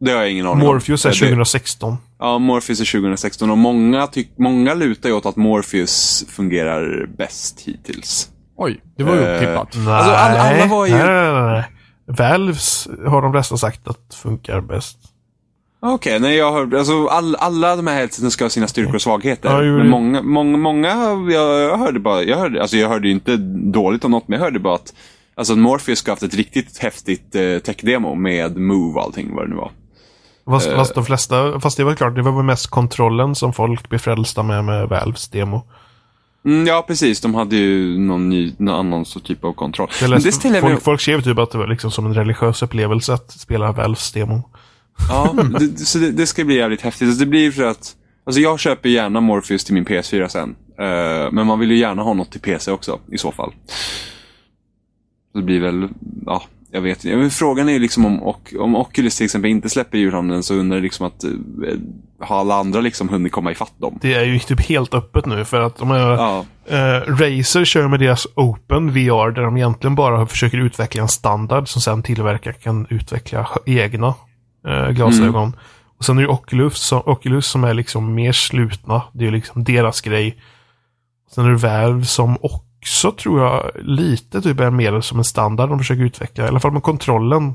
Det har jag ingen aning Morpheus är om. Eh, det- 2016. Ja, Morpheus är 2016 och många, tyck, många lutar ju åt att Morpheus fungerar bäst hittills. Oj, det var ju Eh, upptippat. Nej, Alltså, alla- alla var ju- nej, nej, nej, nej. Valves har de flesta sagt att funkar bäst. Okej, nej jag har alltså all, alla de här headseten ska ha sina styrkor och svagheter. Ja, men många, många, många, jag, jag hörde bara, jag hörde, alltså jag hörde ju inte dåligt om något, men jag hörde bara att Alltså Morpheus ska ha haft ett riktigt häftigt eh, tech-demo med Move och allting vad det nu var. Fast, Eh. fast de flesta, fast det var klart, det var väl mest kontrollen som folk blev frälsta med, med Valves demo. Mm, ja, precis. De hade ju någon, ny, någon annan så typ av kontroll. Jag Men läste, det ställer folk, mig... folk skrev typ att det var liksom som en religiös upplevelse att spela Valves demo. Ja, det, så det, det ska bli jävligt häftigt. Alltså, det blir för att... Alltså jag köper gärna Morpheus till min PS4 sen. Eh, men man vill ju gärna ha något till PC också i så fall. Det blir väl, ja, jag vet inte. Men Frågan är ju liksom om, om Oculus till exempel inte släpper julhandeln så undrar liksom att eh, har alla andra liksom hunnit komma ifatt dem? Det är ju typ helt öppet nu för att de är, Ja, eh, Razer kör med deras Open VR där de egentligen bara försöker utveckla en standard som sen tillverkare kan utveckla egna eh, glasögon. Och sen är det Oculus som, Oculus som är liksom mer slutna. Det är liksom deras grej. Sen är det Valve som också tror jag lite typ är mer som en standard de försöker utveckla. I alla fall med kontrollen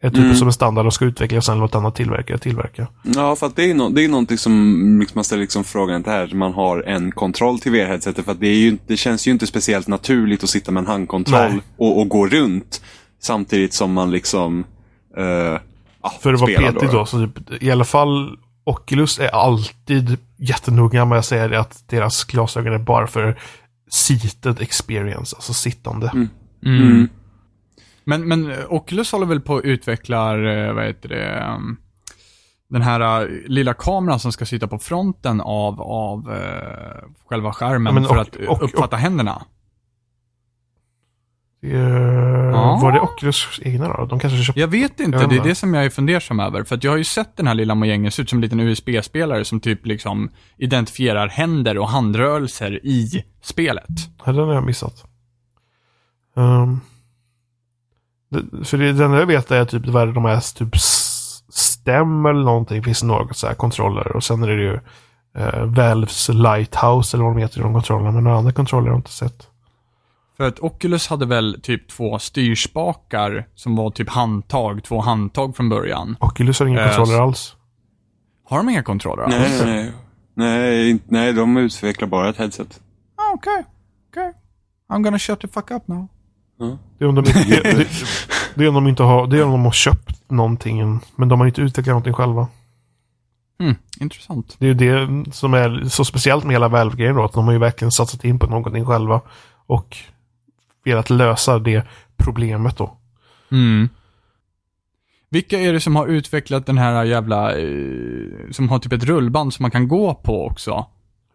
är typ som en standard de ska utveckla och sen låta andra tillverkare tillverka. Ja, för att det är no det är någonting som liksom, man ställer liksom frågan här. Man har en kontroll till VR-headsetet. För att det, är ju, det känns ju inte speciellt naturligt att sitta med en handkontroll och, och gå runt. Samtidigt som man liksom eh, ja, För att vara petig då, så typ, i alla fall Oculus är alltid jättenoga med att säga det att deras glasögon är bara för seated experience, alltså sittande. Mm. Mm. Men, men eh, Oculus håller väl på att utveckla, eh, vad heter det, um, den här eh, lilla kameran som ska sitta på fronten av, av eh, själva skärmen Ja, men för och- att och- uppfatta händerna. Eh, Var det Oculus egna då? De kanske köpte... Jag vet inte, Jag det är det som jag är fundersam över. För att jag har ju sett den här lilla mojängen se ut som en liten USB-spelare som typ liksom identifierar händer och handrörelser i spelet. Ja, den har jag missat. Um, det, för det, den jag vet är typ vad de är typ stäm eller någonting. Finns något så här kontroller och sen är det ju uh, Valves Lighthouse eller vad de heter de kontrollerna. Men några andra kontroller har jag inte sett. För att Oculus hade väl typ två styrspakar som var typ handtag, två handtag från början. Oculus har inga Eh, kontroller alls. Har de inga kontroller alls? Nej, nej, nej. Nej, inte- nej, de utvecklar bara ett headset. Ah, Okej, okej. I'm gonna shut the fuck up now. Det är om de inte, det, det, det är om de inte har, det är om de har köpt någonting. Men de har inte utvecklat någonting själva. Hmm, intressant. Det är ju det som är så speciellt med hela Valve-grejen då. Att de har ju verkligen satsat in på någonting själva. Och velat lösa det problemet då. Mm. Vilka är det som har utvecklat den här jävla, eh, som har typ ett rullband som man kan gå på också?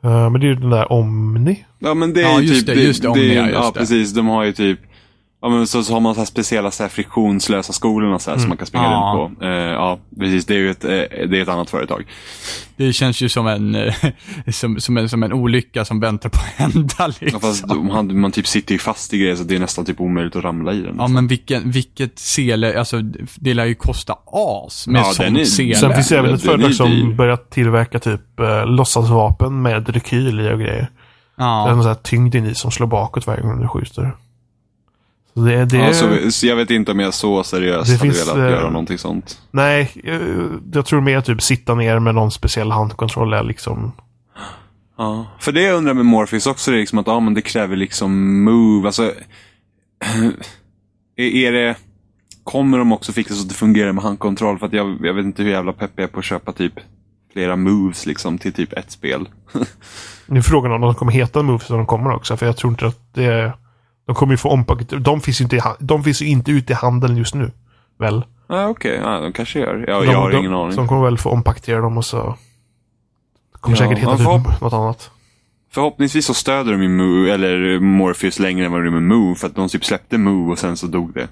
Eh, men det är ju den där Omni. Ja, men det är Ja, ju just typ... det, just det, Omnia, är- just Ja, det. precis. De har ju typ... Ja, men så, så har man så här speciella så här friktionslösa skolorna så här, som man kan springa Ja. runt på. Eh, ja, precis. Det är ju ett, eh, det är ett annat företag. Det känns ju som en, eh, som, som en, som en olycka som väntar på att hända Ja, liksom. fast man, man typ sitter ju fast i grejer så det är nästan typ omöjligt att ramla i den. Ja men vilken, vilket sele, alltså det lär ju kosta as med Ja, sånt sele. Sen finns det även ett företag som börjat tillverka typ eh, låtsasvapen med rekyl i och grejer. Det är ja. en sån här tyngd in i som slår bakåt varje gång du skjuter. Det, det, Ja, så, så jag vet inte om jag så seriöst hade finns, velat eh, göra någonting sånt. Nej, eh, jag tror mer typ sitta ner med någon speciell handkontroll är liksom... Ja. För det jag undrar med Morpheus också, det är liksom att ja, men det kräver liksom move. Alltså, är, är det... Kommer de också fixa så att det fungerar med handkontroll? För att jag, jag vet inte hur jävla pepp jag är på att köpa typ flera moves liksom till typ ett spel. Nu är frågan om de kommer heta Moves när de kommer också. För jag tror inte att det... De kommer ju få ompaket... De finns ju inte, i de finns inte ute i handeln just nu. Väl? Ja, okej. Ja, de kanske gör. Ja, de, jag har de, ingen aning. Så de kommer väl få ompaketera dem och så... Kommer Ja, säkert man får typ något annat. Förhoppningsvis så stöder de ju Move, eller Morpheus längre än vad de gjorde med Move. För att de typ släppte Move och sen så dog det.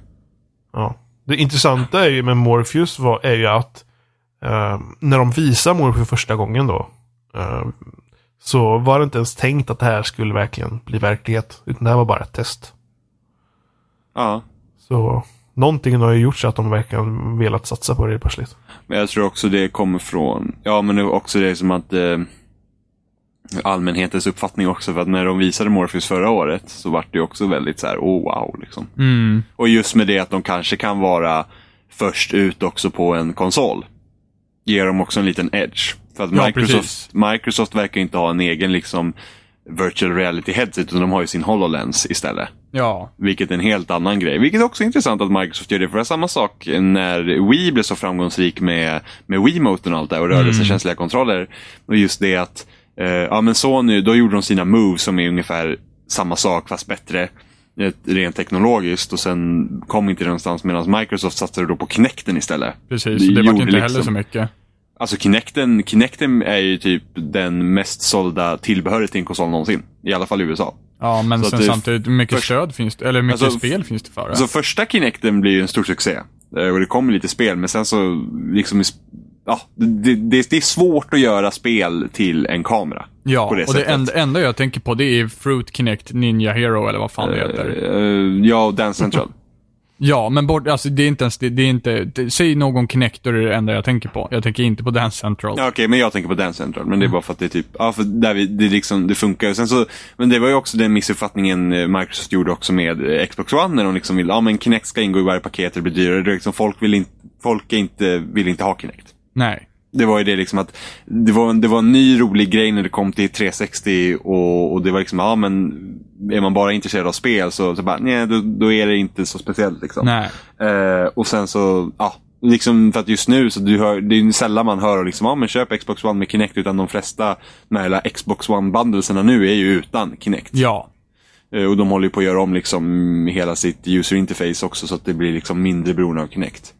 Ja. Det intressanta är ju med Morpheus var, är ju att eh, när de visar Morpheus första gången då eh, så var det inte ens tänkt att det här skulle verkligen bli verklighet. Utan det här var bara ett test. Ja. Så någonting har ju gjort så att de verkligen velat satsa på det plötsligt. Men jag tror också det kommer från, ja men det är också det som att eh, allmänhetens uppfattning också. För att när de visade Morpheus förra året så var det ju också väldigt så här, oh wow liksom. Mm. Och just med det att de kanske kan vara först ut också på en konsol. Ger dem också en liten edge. För att Ja, Microsoft, precis. Microsoft verkar inte ha en egen liksom virtual reality headset utan de har ju sin HoloLens istället. Ja. Vilket är en helt annan grej. Vilket också är intressant att Microsoft gör det. För det var samma sak när Wii blev så framgångsrik med, med Wiimoten och allt det och rörelsekänsliga kontroller. Och just det att, eh, ja men Sony, då gjorde de sina moves som är ungefär samma sak fast bättre. eh, Rent teknologiskt och sen kom inte det någonstans medan Microsoft satsade då på Kinecten istället. Precis, Det det, var inte heller liksom- så mycket. Alltså Kinecten, Kinecten är ju typ den mest sålda tillbehöret till en konsol någonsin. I alla fall i USA. Ja, men Så sen det- samtidigt, mycket först- stöd finns det, eller mycket Alltså, spel finns det för det? Så första Kinecten blir ju en stor succé. Eh, Och det kommer lite spel, men sen så liksom... Ja, det, det, det är svårt att göra spel till en kamera. ja, det och det sättet. enda, enda jag tänker på det är Fruit Kinect Ninja Hero eller vad fan det heter. Eh, ja, och Dance Central. Ja, men bort, alltså det är inte ens, det, det är inte, det, säg någon Kinector är det enda jag tänker på. Jag tänker inte på Dance Central. ja, Okej, men jag tänker på Dance Central. Men det är bara för att det är typ... Ja, för där vi, det, liksom, det funkar. Sen så, men det var ju också den missuppfattningen eh, Microsoft gjorde också med eh, Xbox One. När de liksom vill, ja men Kinect ska ingå i varje paket, det blir dyrare. Det är liksom, folk vill inte, folk är inte, vill inte ha Kinect. Nej. Det var ju det liksom att det var, det var en ny rolig grej när det kom till 360 och, och det var liksom, ja men är man bara intresserad av spel så, så bara, nej då, då är det inte så speciellt liksom. Eh, och sen så, ja, liksom för att just nu så du hör, det är sällan man hör liksom, ja men köp Xbox One med Kinect utan de flesta, de här Xbox One-bundlesarna nu är ju utan Kinect. Ja. Eh, och de håller ju på att göra om liksom hela sitt user interface också så att det blir liksom mindre beroende av Kinect.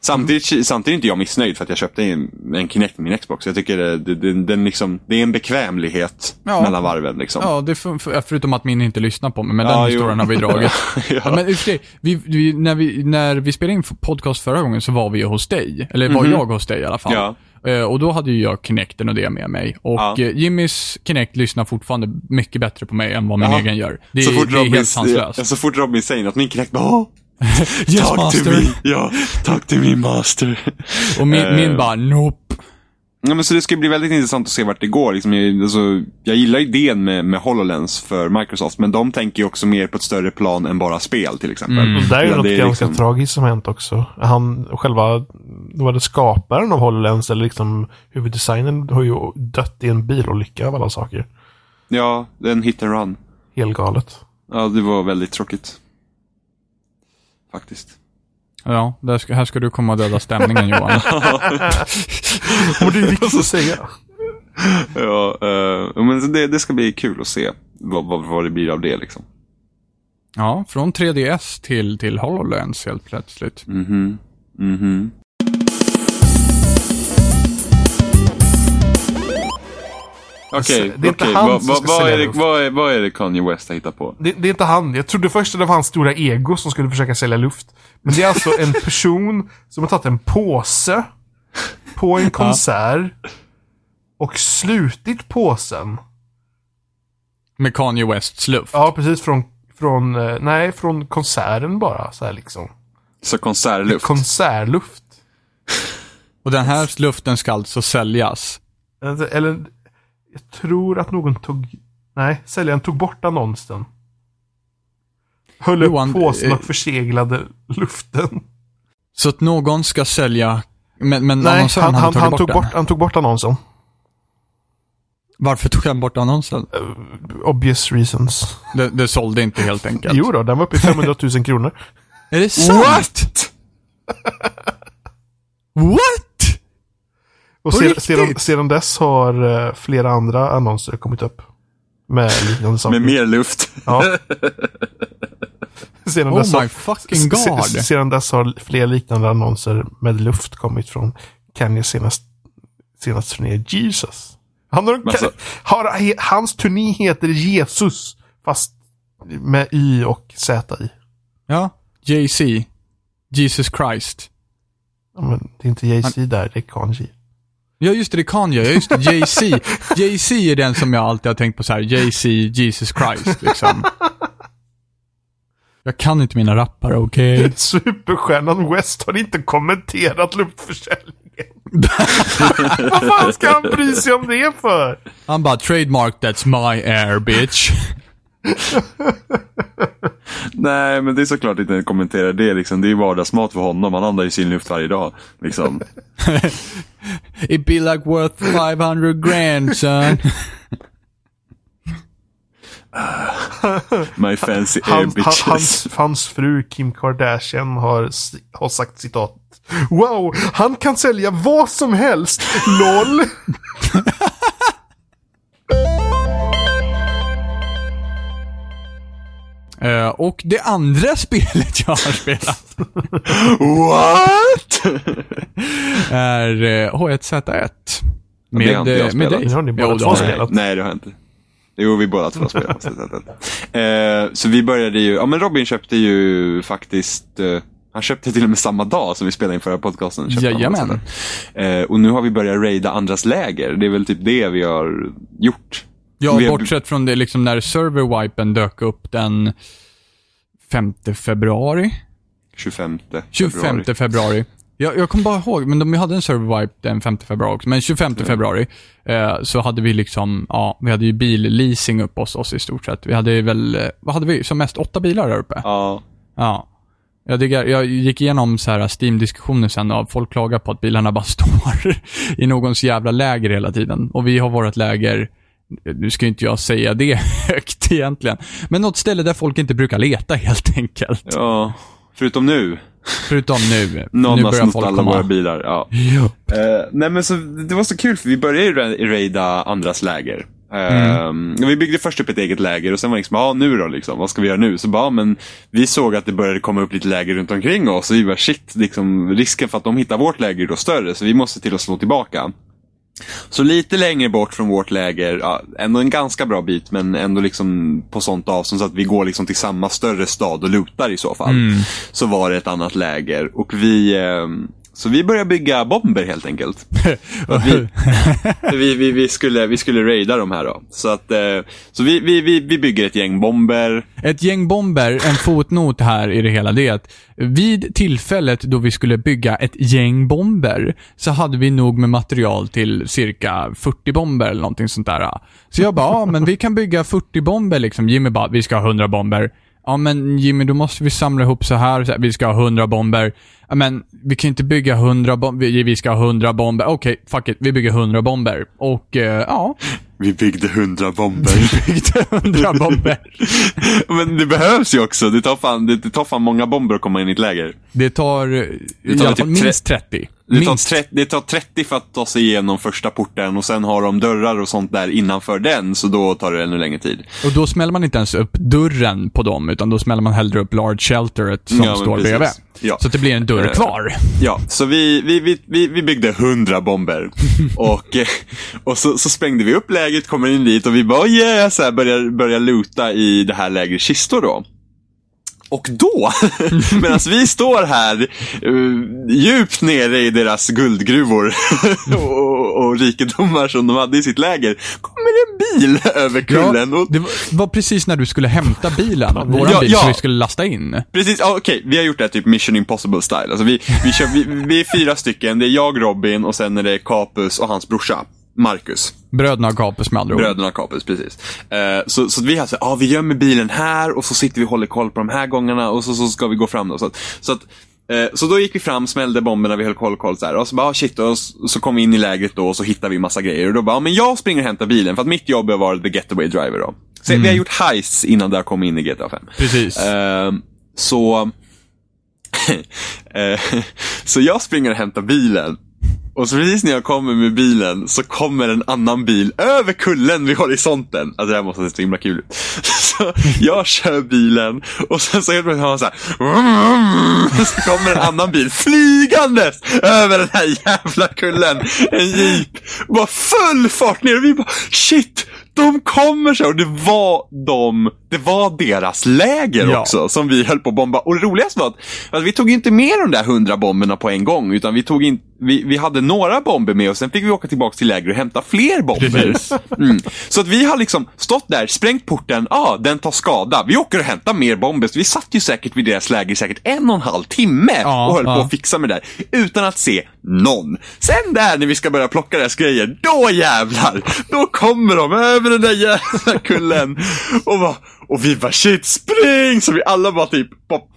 Samtidigt, samtidigt är inte jag missnöjd för att jag köpte en, en Kinect med min Xbox. Jag tycker det, det, det, den liksom, det är en bekvämlighet Ja. mellan varven. Liksom. Ja, det för, för, förutom att min inte lyssnar på mig, men Ja, den jo. historien har vi dragit. ja. Ja, men sig, vi, vi, när, vi, när vi spelade in podcast förra gången så var vi hos dig. Eller var Mhm. jag hos dig i alla fall. Ja. Eh, och då hade ju jag Kinecten och det med mig. Och Ja. eh, Jimmys Kinect lyssnar fortfarande mycket bättre på mig än vad min Ja. egen gör. Det, så är- fort det är Robin, helt sanslöst. så fort Robin säger något, min Kinect bara Åh, Yes talk master. to me. Ja, talk to me master. Och min, Eh. min bara, nope. Ja, men så det ska bli väldigt intressant att se vart det går. Liksom, jag, alltså, jag gillar idén med, med HoloLens för Microsoft, men de tänker ju också mer på ett större plan än bara spel till exempel. Mm. Där är ju något det är ganska liksom- tragiskt som hänt också. Han, själva, var det skaparen av HoloLens eller liksom huvuddesignen har ju dött i en bilolycka av alla saker. Ja, det är en hit and run. Helt galet. Ja, det var väldigt tråkigt. Faktiskt. Ja, där ska, här ska du komma och döda stämningen Johan. Och det är viktigt att säga. Ja, eh, men det, det ska bli kul att se vad, vad, vad det blir av det liksom. Ja, från 3DS till, till HoloLens helt plötsligt. Mhm. Mhm. Okej, okej. han vad, som vad, är det, luft. vad, är, det Kanye West har hittat på? Det, det är inte han. Jag trodde först att det var hans stora ego som skulle försöka sälja luft. Men det är alltså en person som har tagit en påse på en konsert och slutit påsen. Med Kanye Wests luft. Ja, precis från, från, eh, nej, från konserten bara. Så här liksom. Så konsertluft. Konsertluft. Och den här luften ska alltså säljas. Eller, eller, jag tror att någon tog, nej, säljaren tog bort annonsen. Höll upp Johan, påsen och eh, förseglade luften. Så att någon ska sälja, men, men Nej, han, han, han, bort tog bort, han tog bort annonsen. Varför tog han bort annonsen? Obvious reasons. Det, det sålde inte helt enkelt. Jo då, den var uppe i 500 000 kronor. Är det sant? What? Och På sedan, sedan, sedan dess har eh, flera andra annonser kommit upp. Med liknande saker. Med mer luft. Ja. sedan, Oh dess har, my fucking god. se- sedan dess har fler liknande annonser med luft kommit från Kanyes senast, senast turné Jesus. Han har, alltså- har, hans turné heter Jesus. Fast med Y och Z i. Ja, JC. Jesus Christ. Ja, men det är inte Jay-Z där, det är Kanye. Ja, just det, det kan jag. Ja, just det, JC. JC är den som jag alltid har tänkt på så här. JC, Jesus Christ, liksom. Jag kan inte mina rappare, okej? Superstjärnan West har inte kommenterat luftförsäljningen. Vad fan ska han bry sig om det för? Han bara, trademark that's my air, bitch. Nej, men det är såklart inte en kommentera det. Liksom. Det är vardagsmat för honom. Han andas ju sin luft varje dag. Liksom. It be like worth 500 grand, son. My fancy air Han, han, bitches. hans, hans fru Kim Kardashian har, har sagt citat. Wow, han kan sälja vad som helst. LOL. Eh, och det andra spelet jag har spelat What? är eh, H1Z1. det har inte jag eh, med spelat. dig. Det har ni båda två har spelat. jag. Nej, det har jag inte. Jo, vi båda två spelat. så, så, så. Vi började ju, ja men Robin köpte ju faktiskt, eh, han köpte till och med samma dag som vi spelade in förra podcasten. Jajamän. Eh, och nu har vi börjat raida andras läger. Det är väl typ det vi har gjort. Ja, bortsett från det liksom när serverwipen dök upp den 5 februari. 25 25 februari. februari. Jag, jag kommer bara ihåg, men de hade en serverwipe den 5 februari också. Men 25 februari eh, så hade vi liksom, ja, vi hade ju billeasing upp hos oss i stort sett. Vi hade väl, eh, vad hade vi? Som mest åtta bilar där uppe. Ja. Ja. Jag, diggar, jag gick igenom så här Steam-diskussioner sen och folk klagar på att bilarna bara står i någons jävla läger hela tiden. Och vi har vårt läger, nu ska inte jag säga det högt egentligen, men något ställe där folk inte brukar leta helt enkelt. ja. Förutom nu. Förutom nu. Någon nu har börjar snott folk alla komma. våra bilar. Ja. Eh, nej men så, det var så kul för vi började ju ra- raida andras läger. Eh, Vi byggde först upp ett eget läger och sen var det liksom, ja nu då liksom, vad ska vi göra nu? Så bara, men vi såg att det började komma upp lite läger runt omkring oss och vi bara shit, liksom, risken för att de hittar vårt läger är då större så vi måste till att slå tillbaka. Så lite längre bort från vårt läger, ja, ändå en ganska bra bit men ändå liksom på sånt avstånd så att vi går liksom till samma större stad och lutar i så fall. Så var det ett annat läger och vi eh, så vi började bygga bomber helt enkelt. Vi, vi, vi, vi, skulle, vi skulle raida de här då. Så, att, eh, så vi, vi, vi, vi bygger ett gäng bomber. Ett gäng bomber, en fotnot här i det hela, det är att vid tillfället då vi skulle bygga ett gäng bomber så hade vi nog med material till cirka 40 bomber eller någonting sånt där. Så jag bara, ja men vi kan bygga 40 bomber liksom. Jimmy bara, vi ska ha 100 bomber. Ja men Jimmy, då måste vi samla ihop så här, så här vi ska ha 100 bomber. Ja, men vi kan inte bygga 100 bomber, vi, vi ska ha 100 bomber. Okej, fuck it, vi bygger 100 bomber. Och eh, ja, Vi byggde hundra bomber. byggde 100 bomber. Men det behövs ju också. Det tar, fan, det, det tar fan många bomber att komma in i ett läger. Det tar i tar alla typ fall minst 30. Det tar, Minst. 30, det tar 30 för att ta sig igenom första porten och sen har de dörrar och sånt där innanför den, så då tar det ännu längre tid. Och då smäller man inte ens upp dörren på dem, utan då smäller man hellre upp large shelteret som Ja, står precis. bredvid. Ja. Så att det blir en dörr Eh, kvar. Ja, så vi, vi, vi, vi, vi byggde hundra bomber. och eh, och så, så sprängde vi upp lägret, kommer in dit och vi bara yeah, så här, börjar, börjar loota i det här lägrets kistor då. Och då, medan vi står här uh, djupt nere i deras guldgruvor och, och rikedomar som de hade i sitt läger, kommer en bil över kullen. och, det var, precis när du skulle hämta bilen, våran Ja, bil, ja. som vi skulle lasta in. Precis, ja, okej, vi har gjort det här typ Mission Impossible style. Alltså vi, vi, kör, vi, vi är fyra stycken, det är jag, Robin och sen är det Capus och hans brorsa. Marcus. Bröderna Gapes med andra ord. Bröderna Capus, precis. Eh, så, så att vi har så ja vi gömmer bilen här och så sitter vi och håller koll på de här gångerna och så, så ska vi gå fram då. Så, så, att, eh, så då gick vi fram, smällde bomberna, vi höll koll, koll så här. Och så bara, ah, shit, och så, kom vi in i lägret då och så hittade vi massa grejer. Och då bara, ah, men jag springer och hämtar bilen för att mitt jobb är att vara the getaway driver då. Så vi har gjort heists innan det har kommit in i GTA 5. Precis. Eh, så... eh, så jag springer och hämtar bilen. Och så precis när jag kommer med bilen så kommer en annan bil över kullen vid horisonten. Alltså det här måste se så himla kul ut. Så jag kör bilen och sen så helt plötsligt hör man så här. Så kommer en annan bil flygandes över den här jävla kullen. En jeep. Bara full fart ner och vi bara shit. De kommer så och det var de, det var deras läger Ja. också som vi höll på att bomba. Och det roligaste var att, att vi tog inte med de där hundra bomberna på en gång utan vi tog in, vi, vi hade några bomber med och sen fick vi åka tillbaka till läger och hämta fler bomber. Mm. Så att vi har liksom stått där, sprängt porten, ja ah, den tar skada. Vi åker och hämtar mer bomber. Så vi satt ju säkert vid deras läger i säkert en och en halv timme Ja, och höll på ja. att fixa med det där. Utan att se någon. Sen där när vi ska börja plocka deras grejer, då jävlar! Då kommer de över den där jävla kullen. Och, bara, och vi bara shit, spring! Så vi alla bara typ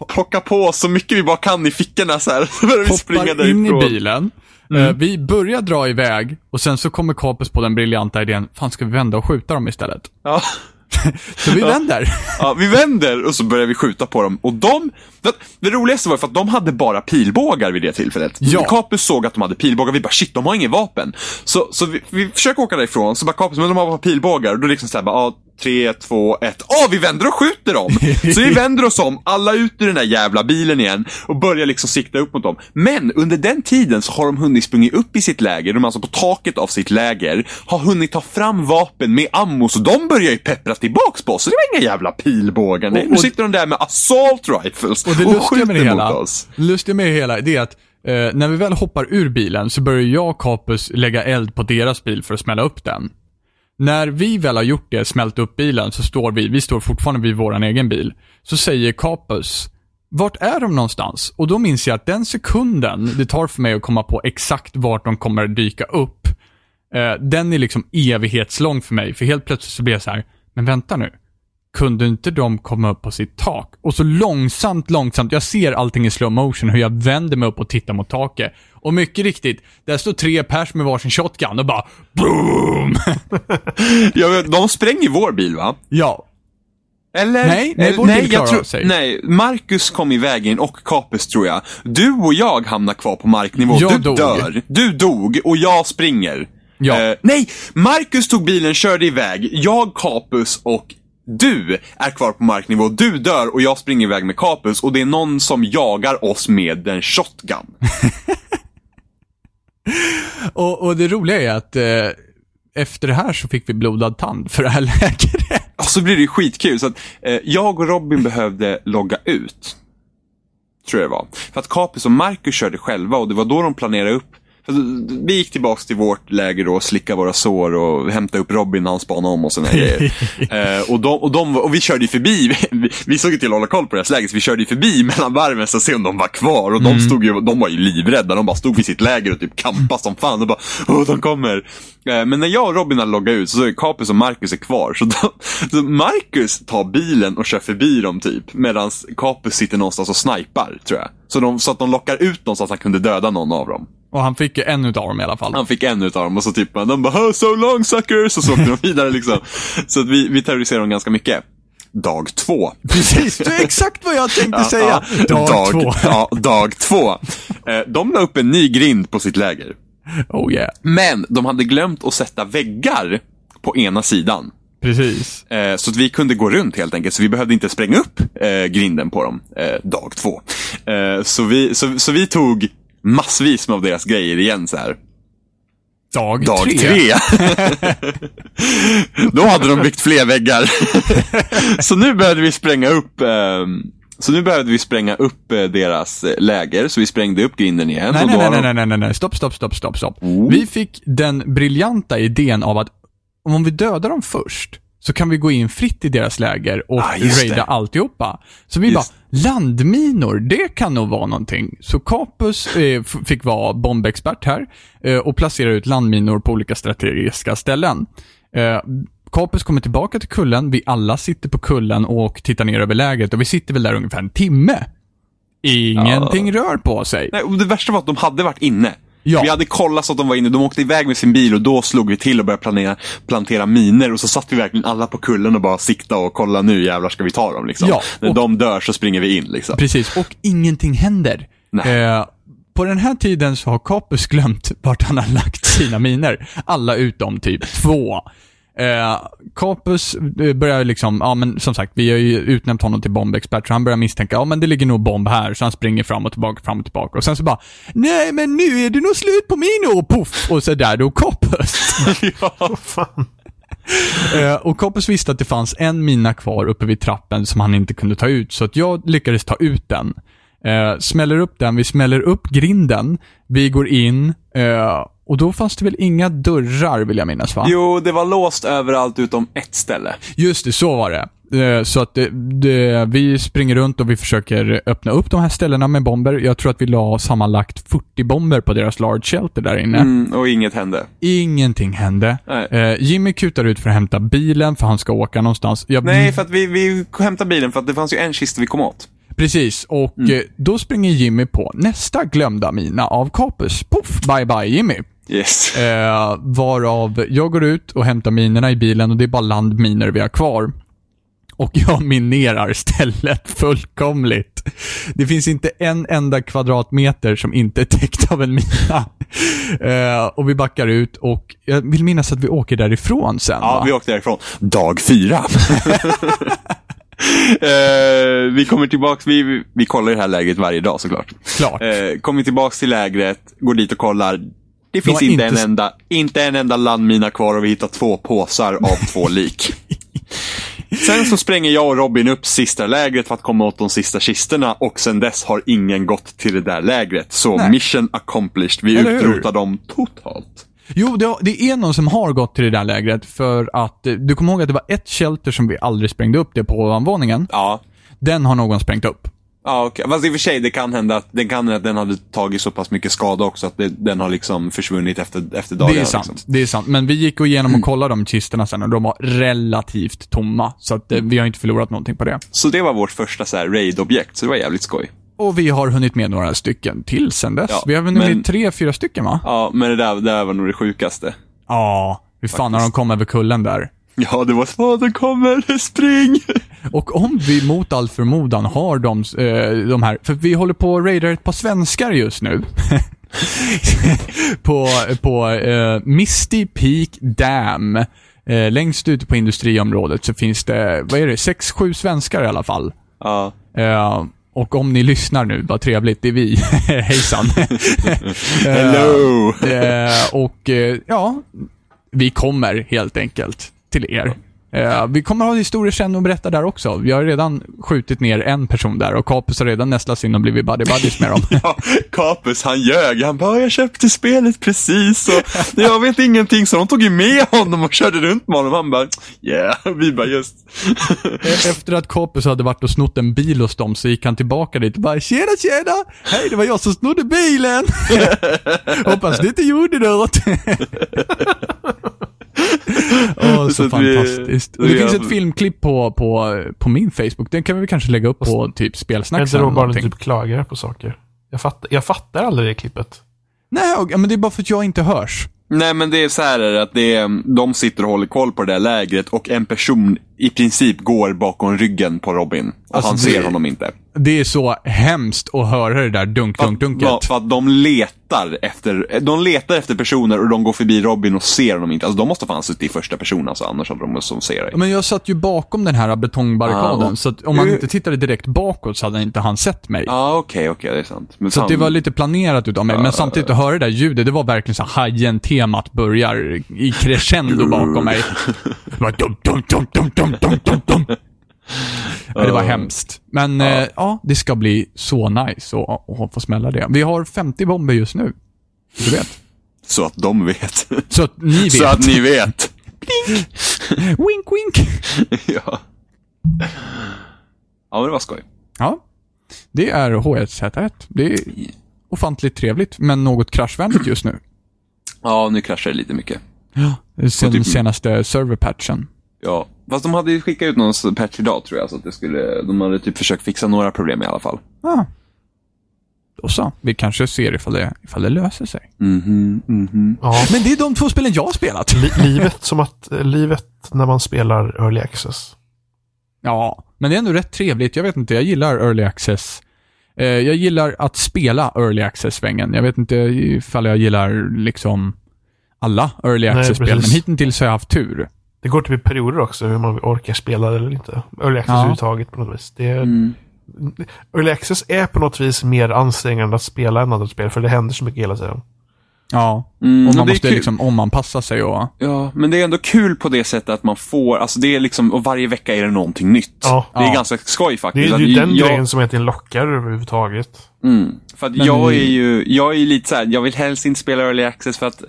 plockar på så mycket vi bara kan i fickorna så här. Så börjar vi springa därifrån. in i bilen. Mm. Eh, vi börjar dra iväg och sen så kommer Kapus på den briljanta idén, fan ska vi vända och skjuta dem istället? Ja. så vi vänder. Ja. ja, vi vänder och så börjar vi skjuta på dem. Och de, det, det roligaste var för att de hade bara pilbågar vid det tillfället. Ja. Kapus såg att de hade pilbågar, vi bara shit, de har inget vapen. Så, så vi, vi försöker åka därifrån, så bara Kapus, men de har bara pilbågar. Och då liksom såhär, ja, 3, 2, 1. Åh, vi vänder och skjuter dem! Så vi vänder oss om, alla ut ur den där jävla bilen igen och börjar liksom sikta upp mot dem. Men under den tiden så har de hunnit sprungit upp i sitt läger, de är alltså på taket av sitt läger, har hunnit ta fram vapen med ammo, så de börjar ju peppra tillbaks på oss. Så det var inga jävla pilbågar, nej. Nu sitter de där med assault rifles och, det och skjuter med det hela, mot oss. Det lustiga med det hela, det är att eh, när vi väl hoppar ur bilen så börjar jag och Kapus lägga eld på deras bil för att smälla upp den. När vi väl har gjort det, smält upp bilen, så står vi, vi står fortfarande vid vår egen bil. Så säger Capus, vart är de någonstans? Och då minns jag att den sekunden det tar för mig att komma på exakt vart de kommer dyka upp, eh, den är liksom evighetslång för mig. För helt plötsligt så blir jag så här, men vänta nu. Kunde inte de komma upp på sitt tak? Och så långsamt, långsamt, jag ser allting i slow motion, hur jag vänder mig upp och tittar mot taket. Och mycket riktigt, där står tre pers med varsin shotgun och bara BOOM! Ja, men de spränger vår bil va? ja, Eller? Nej, nej, Eller- nej, jag tror, sig. Nej, Marcus kom i vägen och Capus tror jag. Du och jag hamnar kvar på marknivå. Jag du dog. dör. Du dog och jag springer. Ja. Eh, nej, Marcus tog bilen, körde iväg. Jag, Capus och du är kvar på marknivå. Du dör och jag springer iväg med Capus och det är någon som jagar oss med en shotgun. och, och det roliga är att eh, efter det här så fick vi blodad tand för det här läkaren. Och så blir det ju skitkul. Så att, eh, jag och Robin behövde logga ut. Tror jag det var. För att Capus och Marcus körde själva och det var då de planerade upp. För vi gick tillbaks till vårt läger och slickade våra sår och hämtade upp Robin när han spanade om och här grejer. eh, och, de, och, de, och vi körde ju förbi, vi, vi såg ju till att hålla koll på deras läger så vi körde ju förbi mellan varven så att se om de var kvar. Och de, stod ju, de var ju livrädda, de bara stod vid sitt läger och typ kampade som fan och bara Åh, de kommer. Eh, men när jag och Robin hade loggat ut så är Capus och Marcus är kvar. Så, de, så Marcus tar bilen och kör förbi dem typ. Medan Capus sitter någonstans och snipar tror jag. Så, de, så att de lockar ut dem så att han kunde döda någon av dem. Och han fick ju en utav dem i alla fall. Han fick en utav dem och så typ de bara "Oh, so long suckers och så åkte de vidare liksom. Så att vi, vi terroriserade dem ganska mycket. dag två. Precis, det är exakt vad jag tänkte säga. Ja, Dag, två. Ja, dag två. Eh, De la upp en ny grind på sitt läger. Oh yeah. Men de hade glömt att sätta väggar på ena sidan. Precis. Eh, Så att vi kunde gå runt helt enkelt. Så vi behövde inte spränga upp eh, grinden på dem dag två. Så, vi, så, så vi tog massvis med av deras grejer igen så här. Dag, Dag tre. tre. Då hade de byggt fler väggar. så nu behövde vi spränga upp eh, så nu behövde vi spränga upp deras eh, läger, så vi sprängde upp grinden igen. Nej, och nej, då nej, nej, de- nej, nej, nej, nej, stopp, stopp, stopp, stopp, stopp. Oh. Vi fick den briljanta idén av att om vi dödar dem först, så kan vi gå in fritt i deras läger och Ah, raida det. alltihopa. Så vi Just. bara, landminor, det kan nog vara någonting. Så Capus eh, fick vara bombexpert här eh, och placera ut landminor på olika strategiska ställen. Eh, Capus kommer tillbaka till kullen, vi alla sitter på kullen och tittar ner över lägret och vi sitter väl där ungefär en timme. Ingenting rör på sig. Nej, och det värsta var att de hade varit inne. Ja. Vi hade kollat så att de var inne. De åkte iväg med sin bil och då slog vi till och började planera, plantera miner. Och så satt vi verkligen alla på kullen och bara sikta och kolla nu jävlar ska vi ta dem. Liksom. Ja, När och- de dör så springer vi in. Liksom. Precis, och ingenting händer. Eh, på den här tiden så har Capus glömt vart han har lagt sina miner. Alla utom typ två. Eh, Capus eh, börjar liksom, ja men som sagt, vi har ju utnämnt honom till bombexpert, så han börjar misstänka, ja men det ligger nog bomb här, så han springer fram och tillbaka, fram och tillbaka. Och sen så bara, nej men nu är det nog slut på minor, poff! Och så där då Capus. Vad fan. Eh, och Capus visste att det fanns en mina kvar uppe vid trappen som han inte kunde ta ut, så att jag lyckades ta ut den. Eh, smäller upp den, vi smäller upp grinden, vi går in, eh, och då fanns det väl inga dörrar vill jag minnas va? Jo, det var låst överallt utom ett ställe. Just det, så var det. Eh, Så att det, det, vi springer runt och vi försöker öppna upp de här ställena med bomber. Jag tror att vi la sammanlagt 40 bomber på deras large shelter där inne. Mm, och inget hände. Ingenting hände. Eh, Jimmy kutar ut för att hämta bilen för han ska åka någonstans. Jag, Nej, för att vi, vi hämtade bilen för att det fanns ju en kista vi kom åt. Precis, och Mm. eh, då springer Jimmy på nästa glömda mina av Capus. Puff, bye bye Jimmy. Yes. Eh, varav jag går ut och hämtar minerna i bilen och det är bara landminer vi har kvar. Och jag minerar stället fullkomligt. Det finns inte en enda kvadratmeter som inte är täckt av en mina. Eh, och vi backar ut och jag vill minnas att vi åker därifrån sen Ja, va? vi åkte därifrån. Dag fyra. eh, vi kommer tillbaks, vi, vi kollar det här lägret varje dag såklart. Klart. Eh, kommer tillbaks till lägret, går dit och kollar. Det finns inte, inte en enda, inte en enda landmina kvar och vi hittar två påsar av två lik. Sen så spränger jag och Robin upp sista lägret för att komma åt de sista kistorna och sen dess har ingen gått till det där lägret. Så Nej. mission accomplished. Vi Eller hur? utrotar dem totalt. Jo, det, det är någon som har gått till det där lägret för att, eh, du kommer ihåg att det var ett shelter som vi aldrig sprängde upp, det på ovanvåningen. Ja, Den har någon sprängt upp. Ja, okej. Fast i och för sig, det kan hända att, det kan hända att den hade tagit så pass mycket skada också att det, den har liksom försvunnit efter, efter dagarna. det är sant. Liksom. Det är sant. Men vi gick och igenom och kollade de kistorna sen och de var relativt tomma. Så att, eh, vi har inte förlorat någonting på det. Så det var vårt första så här raid-objekt, så det var jävligt skoj. Och vi har hunnit med några stycken till sen dess. Ja, vi har hunnit men- med tre, fyra stycken va? Ja, men det där, det där var nog det sjukaste. Ja. Hur fan när de kom över kullen där. Ja, det var Faden kommer, spring! Och om vi mot all förmodan har de, eh, de här, för vi håller på att raida ett par svenskar just nu. på på eh, Misty Peak Dam. Eh, längst ute på industriområdet så finns det, vad är det, sex, sju svenskar i alla fall. Ja, Eh, och om ni lyssnar nu, vad trevligt, det är vi. Hejsan. Hello! Eh, och eh, ja, vi kommer helt enkelt till er. Eh, vi kommer ha historier sen att berätta där också. Vi har redan skjutit ner en person där och Capus har redan nästlats in och blivit buddy buddies med dem. Ja, Capus han ljög. Han bara, jag köpte spelet precis och jag vet ingenting. Så de tog ju med honom och körde runt med honom. Han bara, yeah. Vi bara, just. E- Efter att Capus hade varit och snott en bil hos dem så gick han tillbaka dit och bara Tjena tjena! Hej det var jag som snodde bilen! Hoppas du inte gjorde något. Åh, så, Så vi- fantastiskt. Och det vi finns ett filmklipp på, på, på min Facebook. Den kan vi kanske lägga upp på typ Är spelsnack inte någonting. typ klagar på saker? Jag fattar, jag fattar aldrig det klippet. Nej, och- men det är bara för att jag inte hörs. Nej men det är så här är det, att det är, de sitter och håller koll på det där lägret och en person i princip går bakom ryggen på Robin. Och Alltså, han det- ser honom inte. Det är så hemskt att höra det där dunk, dunk, dunket. Ja, för att de letar efter de letar efter personer och de går förbi Robin och ser honom inte. Alltså de måste fan sitta i första person alltså, annars hade de som ser dig. Men jag satt ju bakom den här betongbarrikaden, Ja. så att om man inte tittade direkt bakåt så hade inte han sett mig. Ja, okej, okej, det är sant. Men Så att det var lite planerat utav mig, men samtidigt att höra det där ljudet, det var verkligen så Hajen-temat börjar i crescendo bakom mig. Dum, dum, dum, dum, dum, dum, dum, Ja, Det var hemskt. Men ja. Eh, ja, det ska bli så nice att, få smälla det. Vi har 50 bomber just nu. Du vet. Så att de vet. Så att ni vet. Så att ni vet. Wink, wink. ja. Ja, men det var skoj. Ja. Det är H1Z1. Det är ofantligt trevligt, men något kraschvänligt just nu. Ja, nu kraschar det lite mycket. Sen typ- senaste serverpatchen. Ja, fast de hade ju skickat ut någon patch idag tror jag, så att det skulle, de hade typ försökt fixa några problem i alla fall. Ja. Då så. Vi kanske ser ifall det, ifall det löser sig. Mhm, mhm. Ja. Men det är de två spelen jag har spelat. Li livet som att, eh, livet när man spelar early access. Ja, men det är ändå rätt trevligt. Jag vet inte, jag gillar early access. Eh, jag gillar att spela early access-svängen. Jag vet inte ifall jag gillar liksom alla early Nej, access-spel, men hittills har jag haft tur. Det går typ i perioder också hur man orkar spela eller inte. Early access Ja. överhuvudtaget på något vis. Det är, Mm. Early access är på något vis mer ansträngande att spela än andra spel för det händer så mycket hela tiden. Ja, Mm, och man det är måste liksom omanpassa sig och... Ja, men det är ändå kul på det sättet att man får, alltså det är liksom, och varje vecka är det någonting nytt. Ja. Det är Ja. ganska skoj Det faktiskt. är Att ju den jag, grejen som egentligen lockar överhuvudtaget. Mm, för att Men jag vi- är ju, jag är lite så här, jag vill helst inte spela early access för att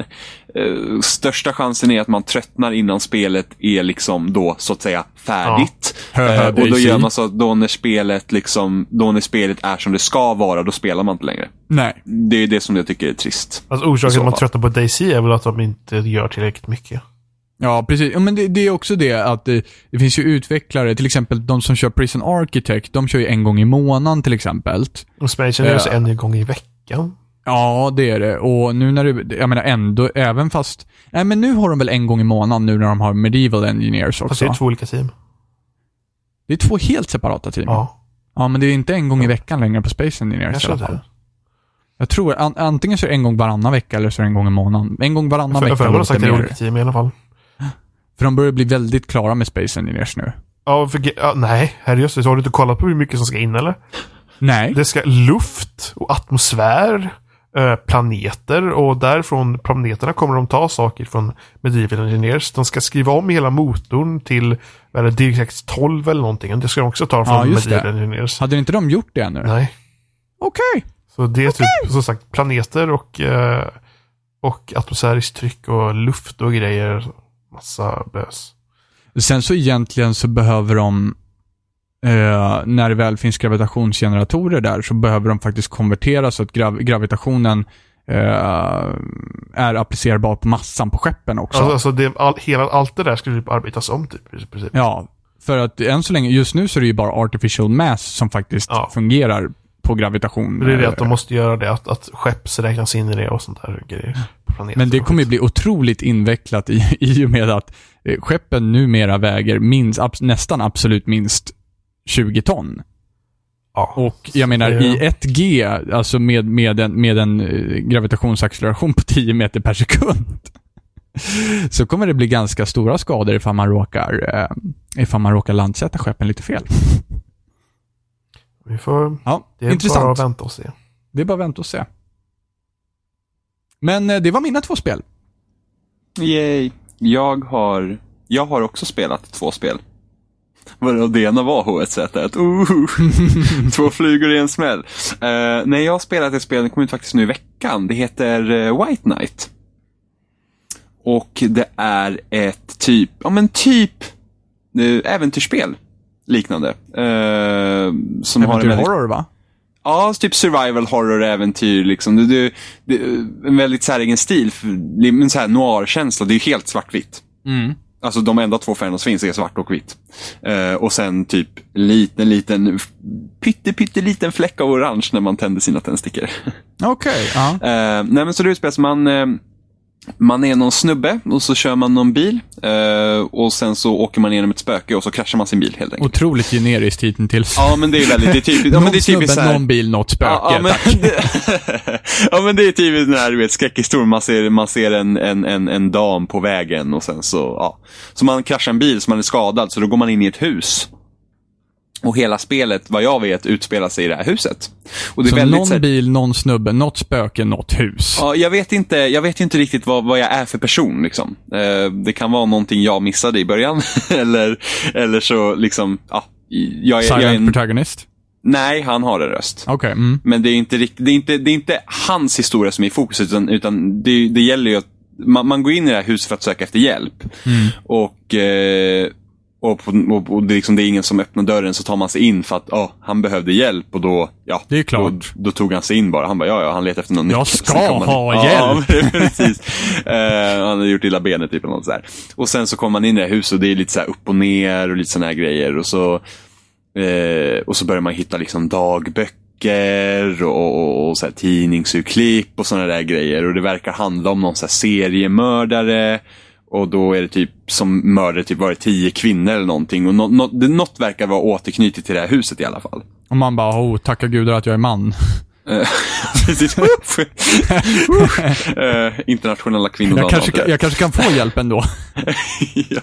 eh, största chansen är att man tröttnar innan spelet är liksom då så att säga färdigt. Hö, Eh, och då gör man så att då när spelet liksom, då när spelet är som det ska vara, då spelar man inte längre. Nej. Det är det som jag tycker är trist. Alltså orsaken så till att man tröttnar på Daisy är väl att de inte gör tillräckligt mycket. Ja, precis. Ja, men det, det är också det att det, det finns ju utvecklare, till exempel de som kör Prison Architect, de kör ju en gång i månaden till exempel. Och Spanish är Ja. så en gång i veckan. Ja, det är det. Och nu när det, jag menar ändå, även fast, nej men nu har de väl en gång i månaden nu när de har Medieval Engineers Fast också. det är två olika team. Det är två helt separata team. Ja, Ja, men det är inte en gång i veckan längre på Space Engineers jag i alla fall. det. Jag tror, an, antingen så är det en gång varannan vecka eller så är det en gång i månaden. En gång varannan För, vecka för man har sagt det är olika team i alla fall. För de börjar bli väldigt klara med Space Engineers nu. Ja, för, ja, nej, herrejösses. Har du inte kollat på hur mycket som ska in eller? Nej. Det ska luft och atmosfär, eh, planeter och därifrån planeterna kommer de ta saker från Medieval Engineers. De ska skriva om hela motorn till det, DirectX 12 eller någonting. Det ska de också ta Ja, från det. Medieval Engineers. Hade inte de gjort det ännu? Nej. Okej. Så det är typ som sagt planeter och, eh, och atmosfäriskt tryck och luft och grejer. Massa bös. Sen så egentligen så behöver de, eh, när det väl finns gravitationsgeneratorer där, så behöver de faktiskt konvertera så att grav gravitationen eh, är applicerbar på massan på skeppen också. Alltså, alltså det, all, hela, allt det där ska typ arbetas om typ. i princip. Ja, för att än så länge, just nu så är det ju bara artificial mass som faktiskt Ja. fungerar på gravitation. Det är det att de måste göra det, att, att skepp räknas in i det och sånt där grejer. På planeten Men det kommer ju bli otroligt invecklat i, i och med att eh, skeppen numera väger minst, abs, nästan absolut minst 20 ton. Ja. Och jag menar Det- i 1G, alltså med, med en, med en eh, gravitationsacceleration på 10 meter per sekund, så kommer det bli ganska stora skador ifall man råkar, eh, ifall man råkar landsätta skeppen lite fel. Vi får, Ja, det är bara intressant. att vänta och se. Det är bara att vänta och se. Men eh, det var mina två spel. Yay. Jag har, jag har också spelat två spel. Varav det ena var H1Z1. Uh, två flugor i en smäll. Uh, nej, jag har spelat ett spel, det kom ut faktiskt nu i veckan. Det heter eh, White Knight. Och det är ett typ, ja men typ äventyrsspel. Liknande. Eh, som har en väldigt horror va? Ja, typ survival horror-äventyr. Liksom. Det, det, det, en väldigt säregen stil. en så här noir-känsla. Det är ju helt svartvitt. Mm. Alltså de enda två färgerna som finns är svart och vitt. Eh, och sen typ liten, liten, pytte, pytte liten fläck av orange när man tänder sina tändstickor. Okej, ja. Eh, nej men så det utspelar sig, man, eh, man är någon snubbe och så kör man någon bil eh, och sen så åker man igenom ett spöke och så kraschar man sin bil helt enkelt. Otroligt generiskt hittills. Ja, men det är väldigt, det är typiskt. Ja, men det är snubbe, typiskt här, någon bil, något spöke. Ja, ja, men tack. det, ja, men det är typiskt den här du vet, skräckhistorien. Man ser, man ser en, en, en, en dam på vägen och sen så, ja. Så man kraschar en bil så man är skadad, så då går man in i ett hus. Och hela spelet, vad jag vet, utspelar sig i det här huset. Och det är Så väldigt, någon så här, bil, någon snubbe, något spöke, något hus. Ja, jag vet inte, jag vet inte riktigt vad, vad jag är för person. Liksom. Eh, det kan vara någonting jag missade i början. eller, eller så liksom, ja. Jag, är- jag, är Silent en, protagonist. nej, han har en röst. Okej, mm. Men det är inte, rikt- det är inte, det är inte hans historia som är i fokus, utan, utan det, det gäller ju att man, man går in i det här huset för att söka efter hjälp. Och, eh, och, och, och det, är liksom, det är ingen som öppnar dörren, så tar man sig in för att oh, han behövde hjälp och då, ja, Det är klart. Då, då tog han sig in bara. Han bara, ja, ja, han letar efter någon Jag ska ha in. hjälp. Ja, precis. Eh, han hade gjort illa benet typ eller något sådär. Och sen så kommer man in i det här huset och det är lite så här upp och ner och lite sådana här grejer. Och så, eh, och så börjar man hitta liksom dagböcker och, och, och så här tidningsurklipp och sådana där grejer. Och det verkar handla om någon så här seriemördare. Och då är det typ som mördare typ varit tio kvinnor eller någonting. Och nå, det, något verkar vara återknutet till det här huset i alla fall. Och man bara, oh, tacka gudar att jag är man. Eh, Precis. Eh, internationella Jag kvinnodagen. kanske, kan, jag kanske kan få hjälp ändå. ja.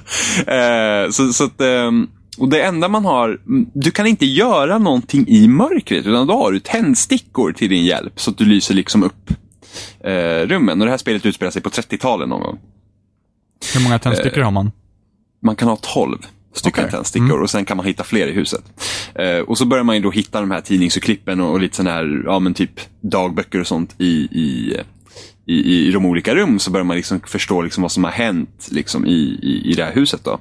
eh, så, så att, ehm, och det enda man har, du kan inte göra någonting i mörkret utan då har du tändstickor till din hjälp så att du lyser liksom upp eh, rummen. Och det här spelet utspelar sig på 30-talet någon gång. Hur många tändstickor har man? Man kan ha 12 stycken Okej. tändstickor och sen kan man hitta fler i huset. Eh, och så börjar man ju då hitta de här tidningsurklippen och, och lite sådana här, ja men typ dagböcker och sånt i, i, i, i de olika rum så börjar man liksom förstå liksom vad som har hänt liksom i, i, i det här huset. Då.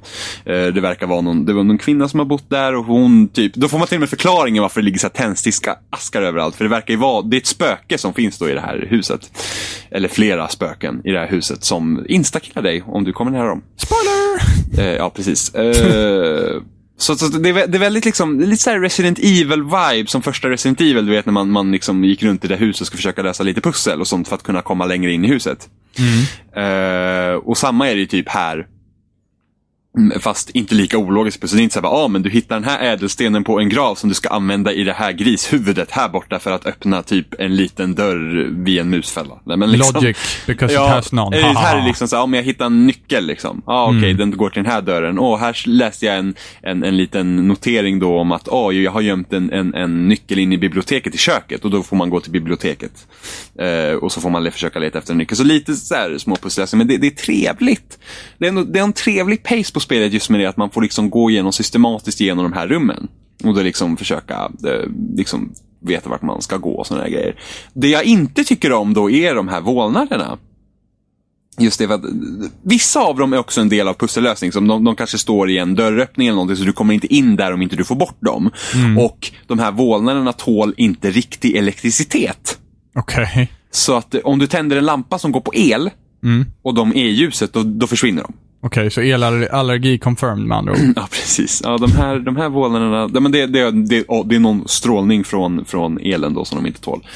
Eh, det verkar vara någon, det var någon kvinna som har bott där och hon typ, då får man till och med förklaringen varför det ligger så här tändsticksaskar överallt. För det verkar ju vara, det är ett spöke som finns då i det här huset. Eller flera spöken i det här huset som instakillar dig om du kommer nära dem. Spoiler! Eh, ja, precis. Eh, så, så det, är, det är väldigt liksom, lite så Resident Evil-vibe som första Resident Evil, du vet när man, man liksom gick runt i det huset och skulle försöka lösa lite pussel och sånt för att kunna komma längre in i huset. Eh, och samma är det ju typ här. Fast inte lika ologiskt. Så det är inte så här, ah, men du hittar den här ädelstenen på en grav som du ska använda i det här grishuvudet här borta för att öppna typ en liten dörr vid en musfälla. Men liksom- Logic, because it has none. eh, här är liksom så här, om jag hittar en nyckel liksom. Ja, okej, Mm. den går till den här dörren. Och här läste jag en, en, en liten notering då om att oj, jag har gömt en, en, en nyckel in i biblioteket i köket och då får man gå till biblioteket. Eh, och så får man försöka leta efter en nyckel. Så lite så här små pusslösningar, men det, det är trevligt. Det är, en, det är en trevlig pace på spelet just med det att man får liksom gå igenom systematiskt igenom de här rummen. Och då liksom försöka eh, liksom veta vart man ska gå och sådana grejer. Det jag inte tycker om då är de här vålnaderna. Just det, för att vissa av dem är också en del av pussellösning. Som de, de kanske står i en dörröppning eller någonting så du kommer inte in där om inte du får bort dem. Och de här vålnaderna tål inte riktig elektricitet. Okej. Så att eh, om du tänder en lampa som går på el Mm. och de är i ljuset, då, då försvinner de. Okej, så elallergi confirmed med andra ord. Ja, precis. Ja, de här, de här vålnaderna, ja, men det, det, det, det är någon strålning från, från elen då som de inte tål.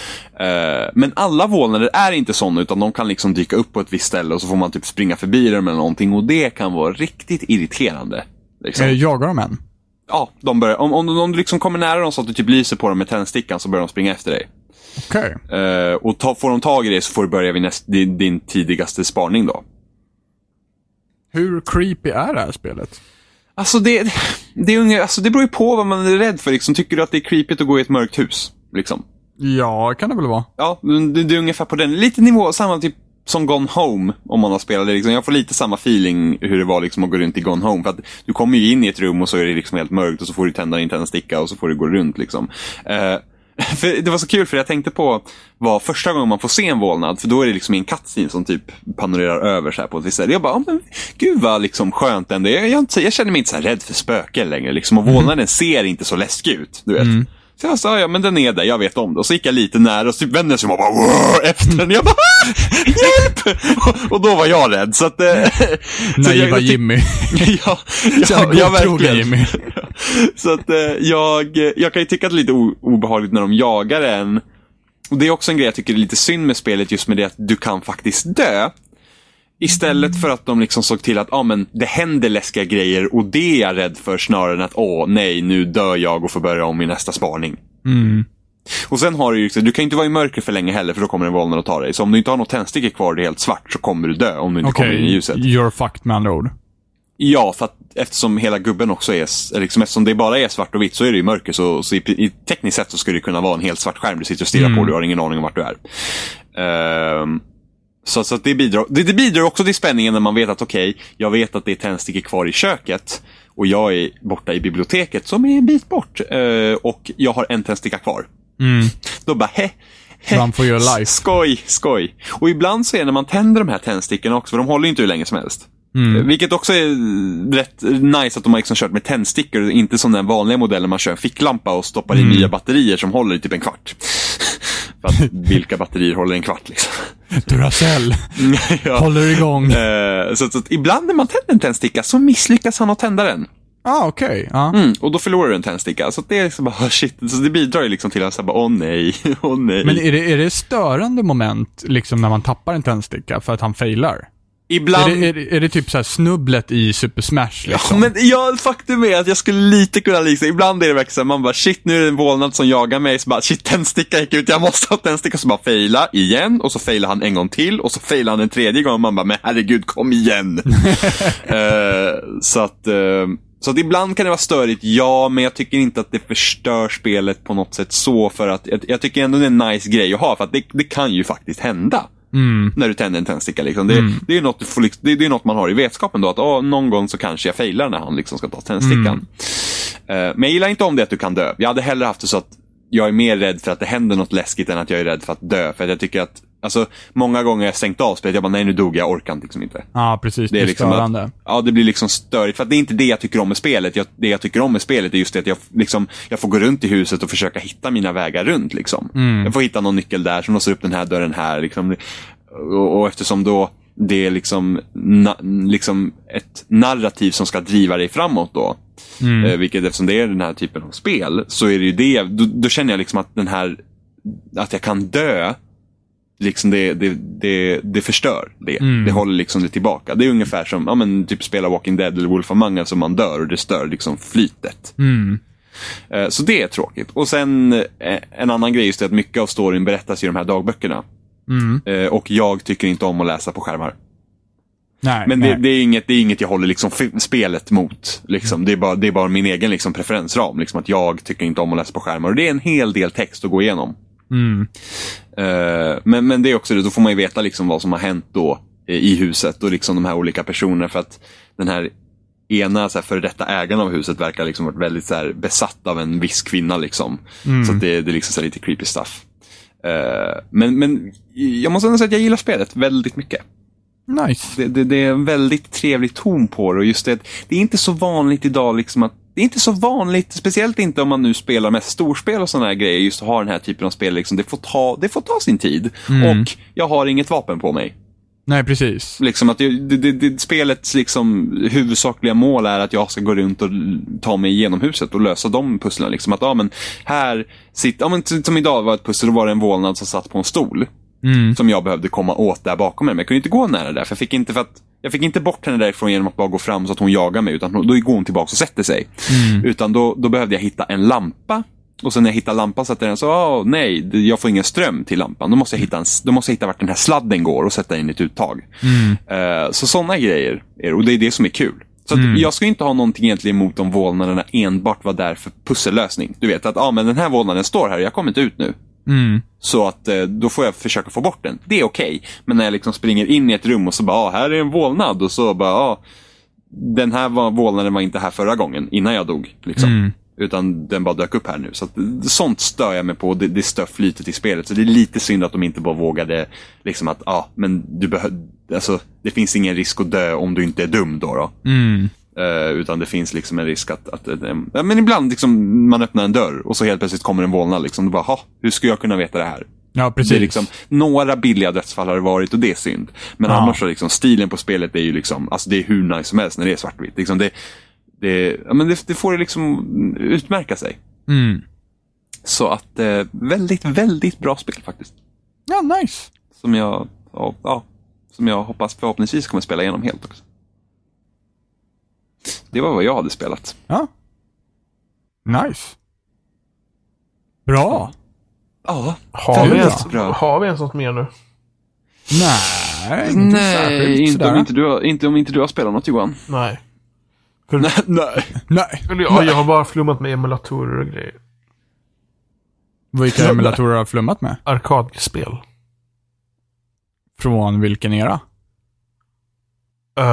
Eh, men alla vålnader är inte sådana, utan de kan liksom dyka upp på ett visst ställe och så får man typ springa förbi dem eller någonting och det kan vara riktigt irriterande. Liksom. Eh, Jagar de en? Ja, de börjar, om, om, om du liksom kommer nära dem så att du typ lyser på dem med tändstickan så börjar de springa efter dig. Okej. Eh, och ta, får de tag i dig så får du börja vid näst, din, din tidigaste spaning då. Hur creepy är det här spelet? Alltså det, det, är unge, alltså det beror ju på vad man är rädd för. Liksom. Tycker du att det är creepigt att gå i ett mörkt hus? Liksom. Ja, kan det väl vara. Ja, det, det är ungefär på den. Lite nivå, samma typ som Gone Home, om man har spelat det. Liksom. Jag får lite samma feeling hur det var liksom, att gå runt i Gone Home. För att du kommer ju in i ett rum och så är det liksom helt mörkt och så får du tända din tändsticka och så får du gå runt. Liksom. Eh, för det var så kul för jag tänkte på vad första gången man får se en vålnad, för då är det liksom en cutscene som typ panorerar över så här på ett visst sätt. Jag bara, men, gud vad liksom skönt ändå. Jag, jag, jag, känner mig inte så rädd för spöken längre. Liksom, och vålnaden ser inte så läskig ut. Du vet. Så jag sa, ja men den är där, jag vet om det. Och så gick jag lite nära och så typ vände sig och bara efter den. Jag bara, "Ah! hjälp! Och, och då var jag rädd. Så att, eh, så Naiva jag, Jimmy. ja, Så ja, ja, godtrogen verkligen. Jimmy. Så att eh, jag, jag kan ju tycka att det är lite obehagligt när de jagar en. Och det är också en grej jag tycker är lite synd med spelet, just med det att du kan faktiskt dö. Istället för att de liksom såg till att ah, men det händer läskiga grejer och det är jag rädd för snarare än att åh nej, nu dör jag och får börja om i nästa spaning. Mm. Och sen har du ju, du kan inte vara i mörker för länge heller för då kommer en vålnad att ta dig. Så om du inte har något tändstickor kvar det är helt svart så kommer du dö om du inte Okej, kommer in i ljuset. you're fucked med andra ord. Ja, för att eftersom hela gubben också är, liksom, eftersom det bara är svart och vitt så är det ju mörker. Så, så i, i, tekniskt sett så skulle det kunna vara en helt svart skärm du sitter och stirrar Mm. på. Du har ingen aning om vart du är. Ehm, så så det, bidrar, det, det bidrar också till spänningen när man vet att okej, jag vet att det är tändstickor kvar i köket. Och jag är borta i biblioteket som är en bit bort. eh, och jag har en tändsticka kvar. Mm. Då bara he, he, Run for your life. Skoj, skoj. Och ibland så är det när man tänder de här tändstickorna också, för de håller ju inte hur länge som helst. Mm. Vilket också är rätt nice att de har liksom kört med tändstickor, inte som den vanliga modellen man kör en ficklampa och stoppar Mm. in nya batterier som håller i typ en kvart. För att vilka batterier håller en kvart liksom? Duracell. ja. Håller igång. Eh, så, så att ibland när man tänder en tändsticka så misslyckas han att tända den. Ah, okej. Ja. Mm, och då förlorar du en tändsticka. Så det är liksom bara, shit. Så det bidrar ju liksom till att säga åh nej, åh nej. Men är det, är det störande moment liksom när man tappar en tändsticka för att han failar? Ibland... Är det, är, det, är det typ så här snubblet i Super Smash Ja, liksom? men ja, faktum är att jag skulle lite kunna likna, ibland är det verkligen så här, man bara shit nu är det en vålnad som jagar mig, så bara shit tändsticka gick ut, jag måste ha tändsticka, så bara faila igen och så failar han en gång till och så failar han en tredje gång och man bara men herregud kom igen. Eh, så att eh, så att ibland kan det vara störigt, ja, men jag tycker inte att det förstör spelet på något sätt så för att jag, jag tycker ändå det är en nice grej att ha för att det, det kan ju faktiskt hända. Mm. När du tänder en tändsticka. Liksom. Det, det, är något får, det, det är något man har i vetskapen då. Att åh, någon gång så kanske jag failar när han liksom ska ta tändstickan. Eh, men jag gillar inte om det att du kan dö. Jag hade hellre haft det så att jag är mer rädd för att det händer något läskigt än att jag är rädd för att dö. För att jag tycker att, alltså många gånger har jag stängt av spelet. Jag bara, nej nu dog jag, orkar liksom inte. Ja, precis. Det är, liksom störande. Att, ja, det blir liksom störigt. För att det är inte det jag tycker om med spelet. Jag, det jag tycker om med spelet är just det att jag, liksom, jag får gå runt i huset och försöka hitta mina vägar runt. Liksom. Jag får hitta någon nyckel där som låser upp den här dörren här. Liksom. Och, och eftersom då det är liksom, na, liksom ett narrativ som ska driva dig framåt då. Eh, vilket eftersom det är den här typen av spel så är det ju det, då, då känner jag liksom att den här, att jag kan dö liksom det, det, det, det förstör det. Mm. Det håller liksom det tillbaka. Det är ungefär som ja, men, typ spela Walking Dead eller Wolf Among Us som man dör och det stör liksom flytet. Mm. Eh, Så det är tråkigt. Och sen eh, en annan grej just är att mycket av storyn berättas i de här dagböckerna. Mm. Eh, Och jag tycker inte om att läsa på skärmar. Nej, Men det, nej. det, är inget, det är inget jag håller liksom spelet mot. Liksom. Det, är bara, det är bara min egen liksom preferensram. Liksom, att jag tycker inte om att läsa på skärmar. Och det är en hel del text att gå igenom. Mm. Eh, men, men det är också det, då får man ju veta liksom vad som har hänt då i huset och liksom de här olika personerna. För att den här ena så här, före detta ägaren av huset verkar liksom varit väldigt så här, besatt av en viss kvinna. Liksom. Så att det, det är liksom så här, lite creepy stuff. Eh, men, men jag måste ändå säga att jag gillar spelet väldigt mycket. Nice. Det, det, det är en väldigt trevlig ton på det och just det, det är inte så vanligt idag liksom att det är inte så vanligt, speciellt inte om man nu spelar med storspel och sådana här grejer, just att ha den här typen av spel. Liksom, det, får ta, det får ta sin tid. Och jag har inget vapen på mig. Nej, precis. Liksom att det, det, det, spelets liksom, huvudsakliga mål är att jag ska gå runt och ta mig igenom huset och lösa de pusslen. Liksom att, ja, men här sitter, ja, men, som idag var ett pussel, då var det en vålnad som satt på en stol. Mm. Som jag behövde komma åt där bakom mig. Men jag kunde inte gå nära där, för jag fick inte, för att, jag fick inte bort henne därifrån genom att bara gå fram så att hon jagar mig. Utan då går hon tillbaka och sätter sig. Utan då, då behövde jag hitta en lampa. Och sen när jag hittade lampan satte jag den så, åh nej, jag får ingen ström till lampan. Då måste jag hitta, en, då måste jag hitta vart den här sladden går och sätta in ett uttag. Eh, så sådana grejer är det, och det är det som är kul. Så att jag ska inte ha någonting egentligen emot om vålnaderna enbart var där för pussellösning. Du vet att, ja men den här vålnaden står här, jag kommer inte ut nu. Mm. Så att eh, då får jag försöka få bort den. Det är okej. Men när jag liksom springer in i ett rum och så bara, ah, här är en vålnad. Och så bara, ah, den här var, vålnaden var inte här förra gången, innan jag dog. Liksom. Mm. Utan den bara dök upp här nu. Så att, sånt stör jag mig på. Det, det stör flytet i spelet. Så det är lite synd att de inte bara vågade, liksom att, ja, ah, men du behöver, alltså, det finns ingen risk att dö om du inte är dum då. då. Mm. Eh, utan det finns liksom en risk att, att eh, men ibland liksom man öppnar en dörr och så helt plötsligt kommer en vålnad. Liksom. Bara, ha, hur ska jag kunna veta det här? Ja, precis. Det är liksom, några billiga dödsfall har det varit och det är synd. Men Ja. annars så liksom, stilen på spelet är ju liksom, alltså det är hur nice som helst när det är svartvitt. Liksom det, det, ja, men det, det får liksom utmärka sig. Mm. Så att, eh, väldigt, väldigt bra spel faktiskt. Ja, nice. Som jag, ja, ja Som jag hoppas förhoppningsvis kommer spela igenom helt också. Det var vad jag hade spelat. Ja. Nice. Bra. Ja, Har vi, ens, bra. har vi ens något mer nu? Nej, inte Nej, särskilt inte om inte, du har, inte om inte du har spelat något Johan. Nej. Nej, nej. Nej. Eller ja, jag har bara flummat med emulatorer och grejer. Vilka emulatorer har du flummat med? Arkadspel. Från vilken era? Uh,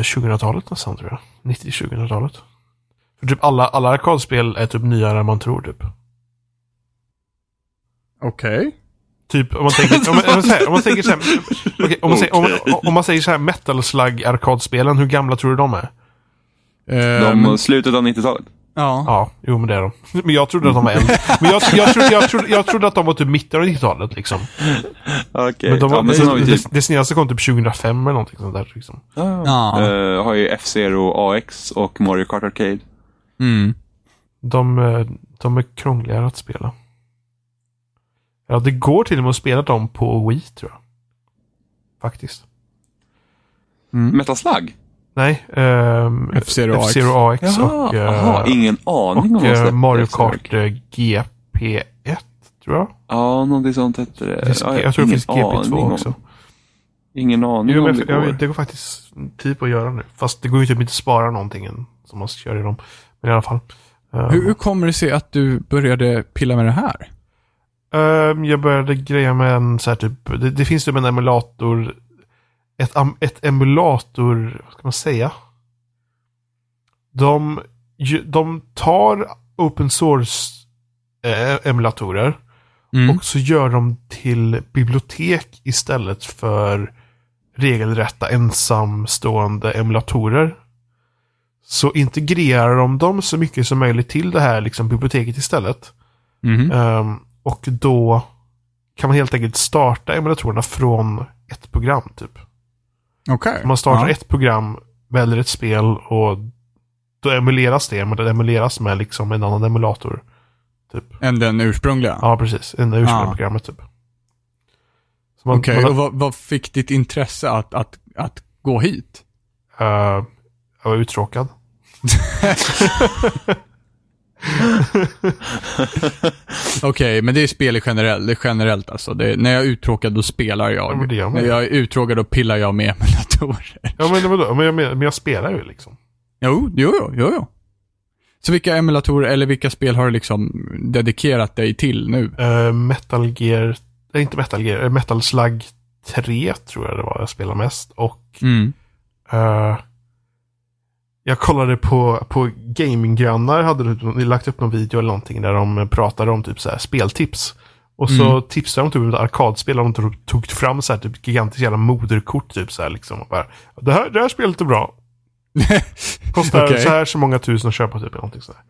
2000-talet nästan tror jag. 90-2000-talet. För typ alla, alla arkadspel är typ nyare än man tror typ. Okej. Typ om man tänker, om, man- om, man säger- om man tänker så här, om, man säger, om, om man säger så här metal slug arkadspelen, hur gamla tror du de är? Eh, De men- slutet av 90-talet. Ja. Ja, jo men det är de. Men jag trodde att de var äldre. Men jag, jag, trodde, jag, trodde, jag trodde att de var typ mitten av 90-talet liksom. Okej. Men de var, ja, men det, typ... det, det senaste kom typ 2005 eller någonting sånt där liksom. Ja. Eh, har ju F-Zero AX och Mario Kart Arcade. Mm. De, eh, de är krångligare att spela. Ja, det går till och med att spela dem på Wii tror jag. Faktiskt. Mm. Metal Slug? Nej, ehm, F-Zero AX. F-Zero AX Jaha, och, eh, aha, ingen aning och om vad eh, Mario. Kart eh, GP1 tror jag. Ja, någonting sånt hette det. Finns, Ja, jag tror det finns GP2 aning om- också. Ingen aning Jo, om det jag, går. jag, det går faktiskt på att göra nu. Fast det går ju typ inte att spara någonting än, som man kör i dem. Men i alla fall. Ehm, Hur, hur kommer det sig att du började pilla med det här? Ehm, jag började greja med en så här typ, det, det finns typ en emulator, ett, ett emulator, vad ska man säga? De, de tar open source eh, Mm. och så gör de till bibliotek istället för regelrätta ensamstående emulatorer. Så integrerar de dem så mycket som möjligt till det här liksom, biblioteket istället. Mhm. Ehm, och då kan man helt enkelt starta emulatorerna från ett program typ. Okej. Man startar ja. ett program, väljer ett spel och då emuleras det, men det emuleras med liksom en annan emulator. Typ. Än den ursprungliga? Ja, precis. En ursprungliga Ah. programmet typ. Okej, man, och vad, vad fick ditt intresse att, att, att gå hit? eh, jag var uttråkad. Okej, men det är spel generellt, det är generellt alltså. Det är, när jag är uttråkad då spelar jag. Ja, när jag är uttråkad då pillar jag med emulatorer. Ja, men, vadå? men, jag, men jag spelar ju liksom. Jo, jo, jo, jo, jo. Så vilka emulatorer, eller vilka spel har du liksom dedikerat dig till nu? Eh, Metal Gear, nej inte Metal Gear, eh, Metal Slug 3 tror jag det var jag spelade mest. Och Mm. Eh, jag kollade på, på Gaminggrannar, hade de lagt upp någon video eller någonting där de pratade om typ så här speltips. Och så Mm. tipsade de typ om ett arkadspel och de tog, tog fram så här typ gigantiskt jävla moderkort typ så här liksom. Och bara, det, här, det här spelet är bra. Kostar Okej. så här så många tusen att köpa typ någonting så här.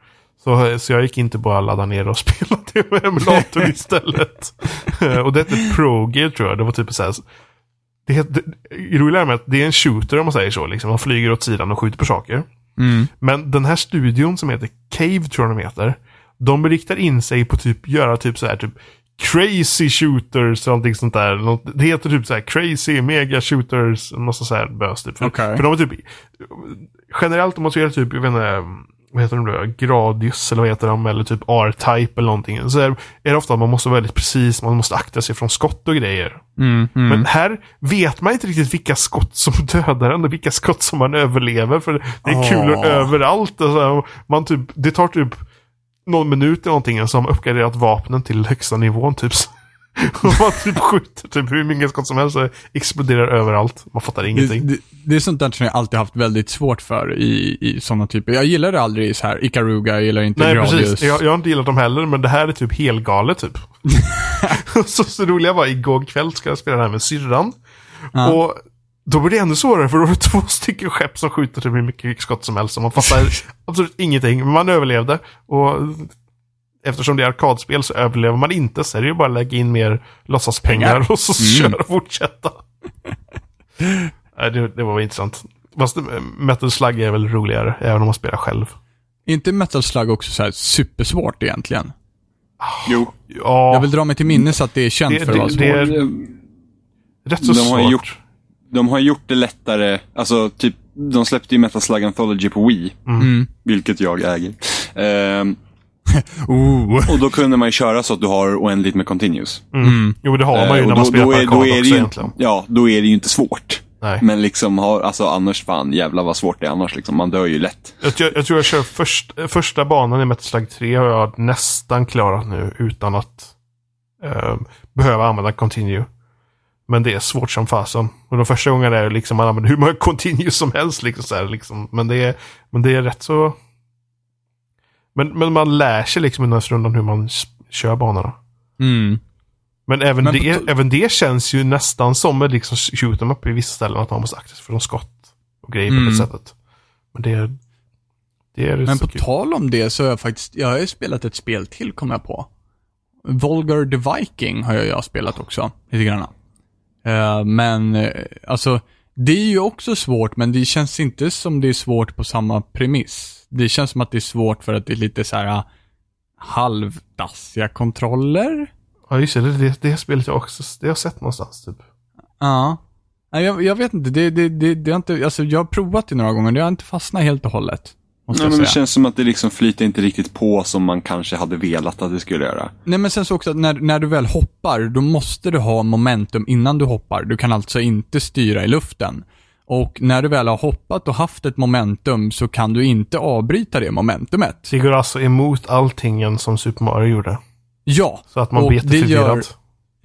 Så, så jag gick inte bara ladda ner och spela det med emulator istället. och det hette Pro Gear tror jag. Det var typ så här. Det, heter- det roliga är med att det är en shooter om man säger så. Liksom. Man flyger åt sidan och skjuter på saker. Mm. Men den här studion som heter Cave tror jag de heter. De riktar in sig på typ göra typ så här typ crazy shooters någonting sånt där. Det heter typ så här crazy mega shooters. Massa så här bös typ. För, Okej. för de är typ generellt om man spelar typ, jag vet inte, vad heter de då? Gradius eller vad heter de? Eller typ R-Type eller någonting. Så är, är det ofta att man måste vara väldigt precis. Man måste akta sig från skott och grejer. Mm. Mm. Men här vet man inte riktigt vilka skott som dödar en och vilka skott som man överlever. För det är Åh. kulor överallt. Alltså, man typ, det tar typ någon minut eller någonting så har man uppgraderat vapnen till högsta nivån. Typ. Och man typ skjuter typ hur mycket skott som helst exploderar överallt. Man fattar Det, ingenting. det, det är sånt där som jag alltid haft väldigt svårt för i, i sådana typer. Jag gillar det aldrig så här Ikaruga, jag gillar inte Nej, Gradius. precis. Jag, jag har inte gillat dem heller, men det här är typ helgalet typ. så, så roliga var igår kväll ska jag spela det här med syrran. Ja. Och då blir det ännu svårare för då är det två stycken skepp som skjuter typ hur mycket skott som helst. Och man fattar absolut ingenting. Men man överlevde. Och eftersom det är arkadspel så överlever man inte. Så är det ju bara att lägga in mer låtsaspengar Pengar. och så Mm. köra och fortsätta. Nej, det, det var väl intressant. Fast eh, Metal Slug är väl roligare, även om man spelar själv. Är inte Metal Slug också så här supersvårt egentligen? Jo. Ja, Jag vill dra mig till minnes att det är känt Det- för att vara svårt. det är- Eh, rätt så de har svårt. gjort- de har gjort det lättare, alltså typ, de släppte ju Metal Slug Anthology på Wii, Mm. vilket jag äger. Ehm, Oh. och då kunde man ju köra så att du har oändligt med continues. Mm. Jo, det har man ju Eh, när och man då- spelar då är- då är det också ju egentligen. inte- Ja, då är det ju inte svårt. Nej. Men liksom, har, alltså annars fan, jävlar vad svårt det är annars. Liksom. Man dör ju lätt. Jag, tror- jag tror jag kör först, första banan i Metal Slug 3 har jag nästan klarat nu utan att eh, behöva använda Continue. Men det är svårt som fasen. Och de första gångerna är det liksom man använder hur många Continue som helst. Liksom, så här, liksom. Men, det är, men det är rätt så... Men, men man lär sig liksom i den här rundan hur man kör banorna. Mm. Men även, Men på det, även det känns ju nästan som ett liksom shoot 'em up i vissa ställen. Att man måste akta sig för de skott och grejer på Mm. det sättet. Men det är... Det är Men på kul. tal om det så har jag faktiskt, jag har ju spelat ett spel till kom jag på. Volgar the Viking har jag, jag spelat också, lite grann. Eh, men, eh, alltså, det är ju också svårt, men det känns inte som det är svårt på samma premiss. Det känns som att det är svårt för att det är lite så här ah, halvdassiga kontroller. Ja, just det. Det, det, det spelet jag också det har jag sett någonstans typ. Ja. Nej, jag, jag vet inte, det, det, det, det har inte, alltså jag har provat det några gånger, det har inte fastnat helt och hållet. Nej, men det känns som att det liksom flyter inte riktigt på som man kanske hade velat att det skulle göra. Nej men sen så också att när, när du väl hoppar, då måste du ha momentum innan du hoppar. Du kan alltså inte styra i luften. Och när du väl har hoppat och haft ett momentum så kan du inte avbryta det momentumet. Det går alltså emot allting som Super Mario gjorde. Ja. Så att man blir det jätteförvirrad. gör-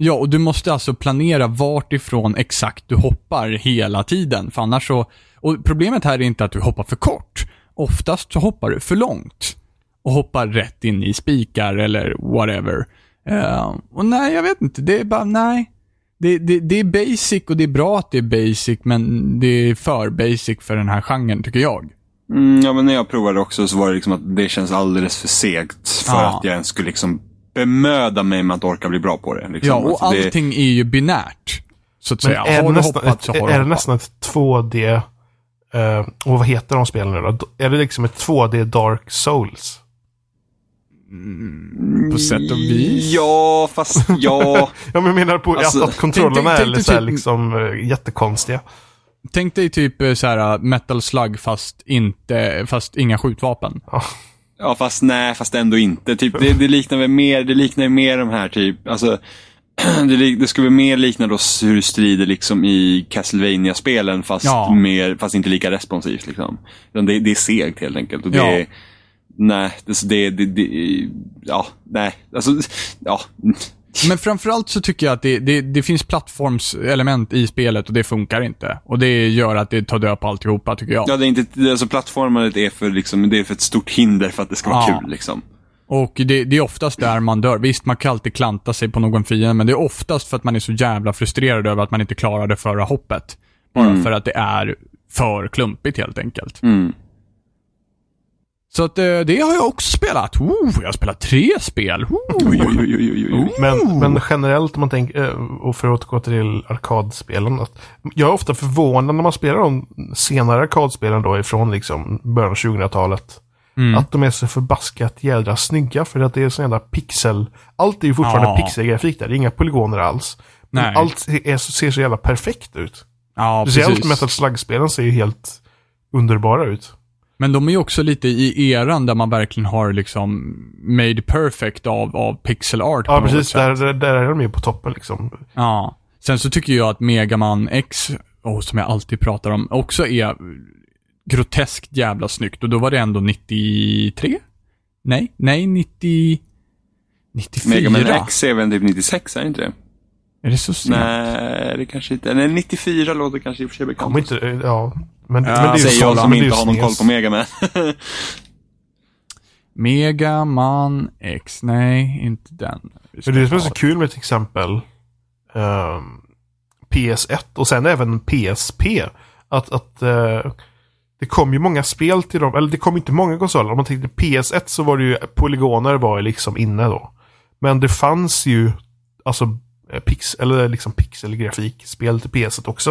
Ja, och du måste alltså planera vart ifrån exakt du hoppar hela tiden. För annars så... Och problemet här är inte att du hoppar för kort. Oftast så hoppar du för långt. Och hoppar rätt in i spikar eller whatever. Eh, och nej, jag vet inte. Det är bara, nej. Det, det, det är basic och det är bra att det är basic, men det är för basic för den här genren, tycker jag. Mm, ja, men när jag provade också så var det liksom att det känns alldeles för segt för Ja. att jag ens skulle liksom bemöda mig med att orka bli bra på det. Liksom. Ja, och Alltså, det- allting är ju binärt. Så att Men säga. är, har det du nästan, hoppat så har är det nästan ett 2D... eh, och vad heter de spelen nu då? Är det liksom ett 2D Dark Souls? På sätt och vis. Ja, fast ja. Ja, men jag menar på Alltså, att, att kontrollerna tänk- tänk är så här typ- liksom eh, jättekonstiga. Tänk dig typ eh, så här metal slug fast inte, fast inga skjutvapen. Ja, fast nej, fast ändå inte. Typ, det, det liknar väl mer, det liknar mer de här typ, alltså det, det skulle mer likna då hur du strider liksom i castlevania spelen fast, Ja. mer, fast inte lika responsivt. Liksom. Det, det är segt helt enkelt. Och det, Ja. Nej, det, det, det, det, ja, nej, alltså, ja. Men framförallt så tycker jag att det, det, det finns plattformselement i spelet och det funkar inte. Och det gör att det tar död på alltihopa, tycker jag. Ja, det är inte, alltså plattformandet är för, liksom, det är för ett stort hinder för att det ska vara Ja. kul. Liksom. Och det, det är oftast där man dör. Visst, man kan alltid klanta sig på någon fiende, men det är oftast för att man är så jävla frustrerad över att man inte klarade förra hoppet. Bara Mm. för att det är för klumpigt helt enkelt. Mm. Så att eh, det har jag också spelat. Oh, jag har spelat tre spel. Oh. Oj, oj, oj. Men, men generellt om man tänker, eh, och för att återgå till arkadspelen. Jag är ofta förvånad när man spelar de senare arkadspelen då ifrån liksom början av 2000-talet. Mm. Att de är så förbaskat jädra snygga för att det är så jävla pixel. Allt är ju fortfarande Ja. pixelgrafik där, det är inga polygoner alls. Men Nej. allt är, ser så jävla perfekt ut. Ja, Speciellt. Metal Slug-spelen ser ju helt underbara ut. Men de är ju också lite i eran där man verkligen har liksom made perfect av, av pixel art Ja, precis. Där, där, där är de ju på toppen liksom. Ja. Sen så tycker jag att Megaman X, oh, som jag alltid pratar om, också är groteskt jävla snyggt. Och då var det ändå 93? Nej, nej, 90... 94? Mega Man X är väl typ 96, är det inte det? Är det så sent? Nej, det kanske inte Nej, 94 låter kanske i och för sig bekant. Inte, eh, ja. Men, Ja, men det är ju Säger jag så- som inte har någon koll på Mega Man. Megaman X, nej, inte den. Men det är som är så kul med till exempel ehm, PS1 och sen även PSP. Att, att eh, det kom ju många spel till dem, eller det kom inte många konsoler. Om man tänkte PS1 så var det ju polygoner var ju liksom inne då. Men det fanns ju alltså eh, pix, eller liksom pixelgrafikspel till PS1 också.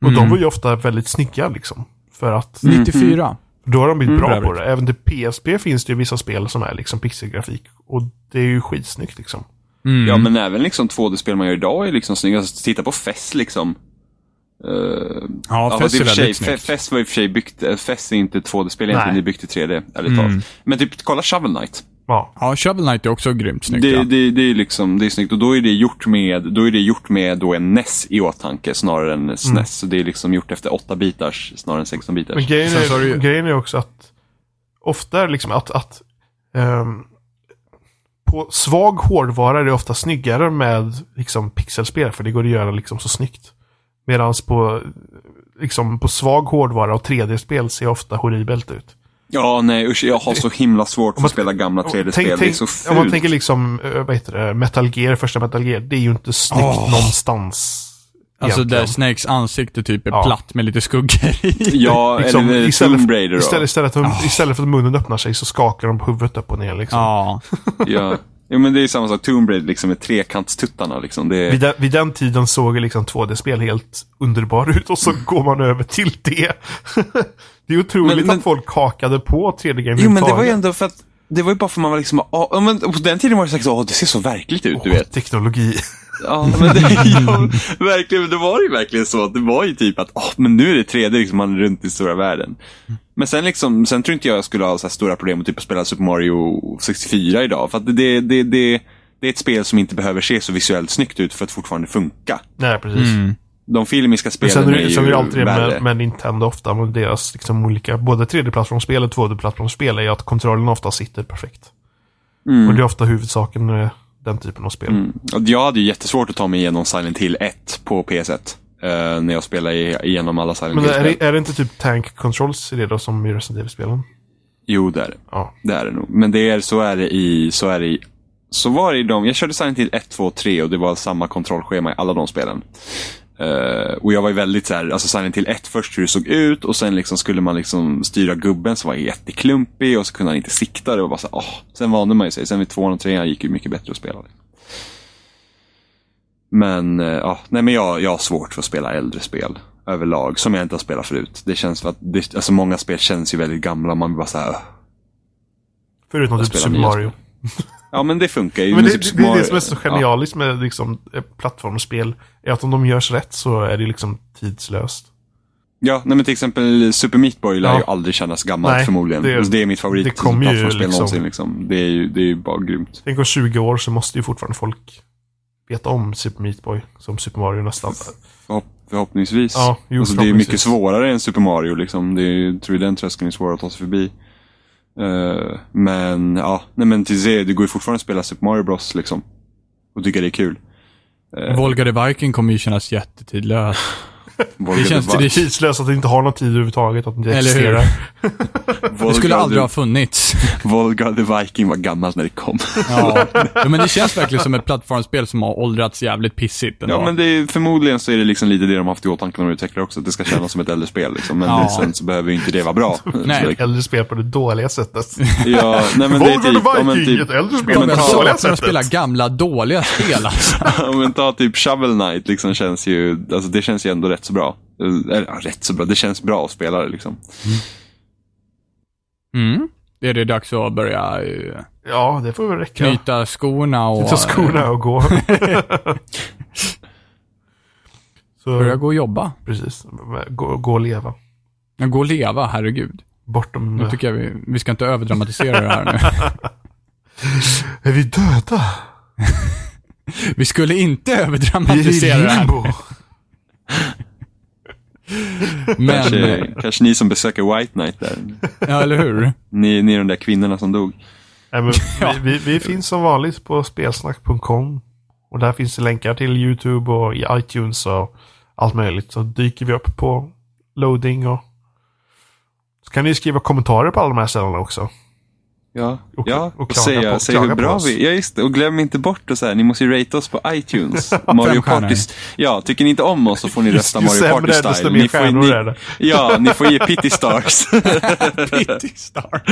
Och Mm. de var ju ofta väldigt snygga liksom. För att 94. då har de blivit Mm, bra på det. Även till PSP finns det ju vissa spel som är liksom pixelgrafik. Och det är ju skitsnyggt liksom. Mm. Ja, men även liksom 2D-spel man gör idag är liksom snygga. Alltså, titta på Fess liksom. Uh, Ja, Fess i är sig, väldigt snyggt. Fess var i och för sig byggt, eh, Fess är inte 2D-spel egentligen, det är byggt i 3D, ärligt Mm. talat. Men typ, kolla Shovel Knight. Ja. Ja, Shovel Knight är också grymt snyggt. Det, ja. det, det är liksom, det är snyggt och då är det gjort med, då är det gjort med då en NES i åtanke snarare än SNES. Så det är liksom gjort efter 8 bitars snarare än 16 bitars. Men grejen är, ju- grejen är också att ofta är liksom att, att ehm, på svag hårdvara är det ofta snyggare med liksom pixelspel för det går att göra liksom så snyggt. Medan på, liksom, på svag hårdvara och 3D-spel ser ofta horribelt ut. Ja, nej usch, jag har så himla svårt man- att spela gamla 3D-spel. Tänk, det är tänk, så om man fult. tänker liksom, eh, vad heter det, Metal Gear, första Metal Gear, det är ju inte snyggt Åh. någonstans. Alltså egentligen. där Snakes ansikte typ är Ja. platt med lite skuggor i. Ja, Liksom, eller istället, Tomb Raider istället, istället, för, istället för att munnen öppnar sig så skakar de på huvudet upp och ner liksom. Ja. Ja. ja, men det är samma sak. Tomb Raider liksom med trekantstuttarna liksom. Det är... Vid, den, vid den tiden såg liksom 2D-spel helt underbar ut och så går man över till det. det är otroligt Men- men- att folk hakade på 3D-game Jo, men det var ju ändå för att det var ju bara för man var liksom, ja, men på den tiden var det så att det ser så verkligt ut, du vet. Teknologi. Ja, men det, ja, verkligen, det var ju verkligen så att det var ju typ att, åh, men nu är det 3D liksom, man är runt i stora världen. Men sen liksom, sen tror inte jag jag skulle ha så här stora problem med typ att spela Super Mario 64 idag. För att det, det, det, det, det är ett spel som inte behöver se så visuellt snyggt ut för att fortfarande funka. Nej, precis. Mm. De filmiska spelen sen är det, sen är ju det alltid det med, med Nintendo ofta, med deras liksom olika, både 3D-plattformsspel och 2D-plattformsspel är ju att kontrollen ofta sitter perfekt. Mm. Och det är ofta huvudsaken med den typen av spel. Mm. Och Jag hade ju jättesvårt att ta mig igenom Silent Hill 1 på PS1. Eh, när jag spelade i- igenom alla Silent Men är det, är det inte typ tank controls i det då som i Resident Evil-spelen? Jo, det är det. Ja. Det är det nog. Men det är, så är det i, så är det i, så var det i de, jag körde Silent Hill 1, 2, 3 och det var samma kontrollschema i alla de spelen. Eh, och jag var ju väldigt så här, alltså Silent Hill 1 först hur det såg ut och sen liksom skulle man liksom styra gubben som var jätteklumpig och så kunde han inte sikta. Det var bara så här. Sen vande man ju sig. Sen vid 2 och 3 gick det mycket bättre att spela. Men, eh, ja, nej men jag, jag har svårt för att spela äldre spel överlag, som jag inte har spelat förut. Det känns för att, det, alltså många spel känns ju väldigt gamla och man blir bara så här, "Ugh." Förutom typ Super Mario. Ja men det funkar ju. Men det, det, det är det som är så Ja. genialiskt med liksom, eh, plattformsspel. Är att om de görs rätt så är det liksom tidslöst. Ja, nej men till exempel Super Meat Boy lär Ja. ju aldrig kännas gammalt Nej, förmodligen. det- Det, det är mitt favorit det kommer ju liksom- någonsin. Liksom. Det, är ju, det är ju bara grymt. Tänk om 20 år så måste ju fortfarande folk veta om Super Meat Boy som Super Mario nästan. Förhopp, förhoppningsvis. Ja, jo, alltså, det är mycket förhoppningsvis. svårare än Super Mario. Liksom. Det är, jag tror den tröskeln är svår att ta sig förbi. Eh, men ja, nej men till det, det går ju fortfarande att spela Super Mario Bros. Liksom. Och tycka det är kul. Eh, Volga the Viking kommer ju kännas jättetidlös. Det känns det- Vi- Tidslöst att det inte har någon tid överhuvudtaget, att det inte Eller hur? existerar. Det skulle aldrig ha funnits. Volga the Viking var gammalt när det kom. Ja. ja, men det känns verkligen som ett plattformsspel som har åldrats jävligt pissigt ändå. Ja, men det är, förmodligen så är det liksom lite det de haft i åtanke när de utvecklar också. Att det ska kännas som ett äldre spel. Liksom. Men Ja. sen så behöver ju inte det vara bra. Nej. Så, Ett äldre spel på det dåliga sättet. ja, nej, men det är typ, the men Viking, typ, ett äldre spel på det dåliga för att spela sättet. gamla dåliga spel alltså. ja, men ta typ Shovel Knight liksom känns ju, alltså det känns ju ändå rätt så bra. Eller, ja, rätt så bra, det känns bra att spela det liksom. Mm. Är det dags att börja uh, Ja, det får väl räcka. knyta skorna och Ta skorna och gå. så, börja gå och jobba? precis. Gå, gå och leva. Ja, Gå och leva, herregud. Bortom... Nu tycker jag vi, vi ska inte överdramatisera det här nu. Är vi döda? Vi skulle inte Vi är i överdramatisera det här. limbo. Men, Kanske, kanske ni som besöker White Knight där. ja eller hur? Ni, ni är de där kvinnorna som dog. Nej, men vi, vi, vi finns som vanligt på spelsnack.com. Och där finns det länkar till YouTube och i iTunes och allt möjligt. Så dyker vi upp på loading och så kan ni skriva kommentarer på alla de här ställena också. Ja, Och- ja. och och, säga, på- klaga hur bra vi. Ja, just det. Och glöm inte bort att säga, ni måste ju rate oss på iTunes. Mario. Party. Ja, tycker ni inte om oss så får ni rösta Mario Party är, desto Style. mer Ni får, ni, är det. Ja, ni får ge Pity Stars. Pity Star.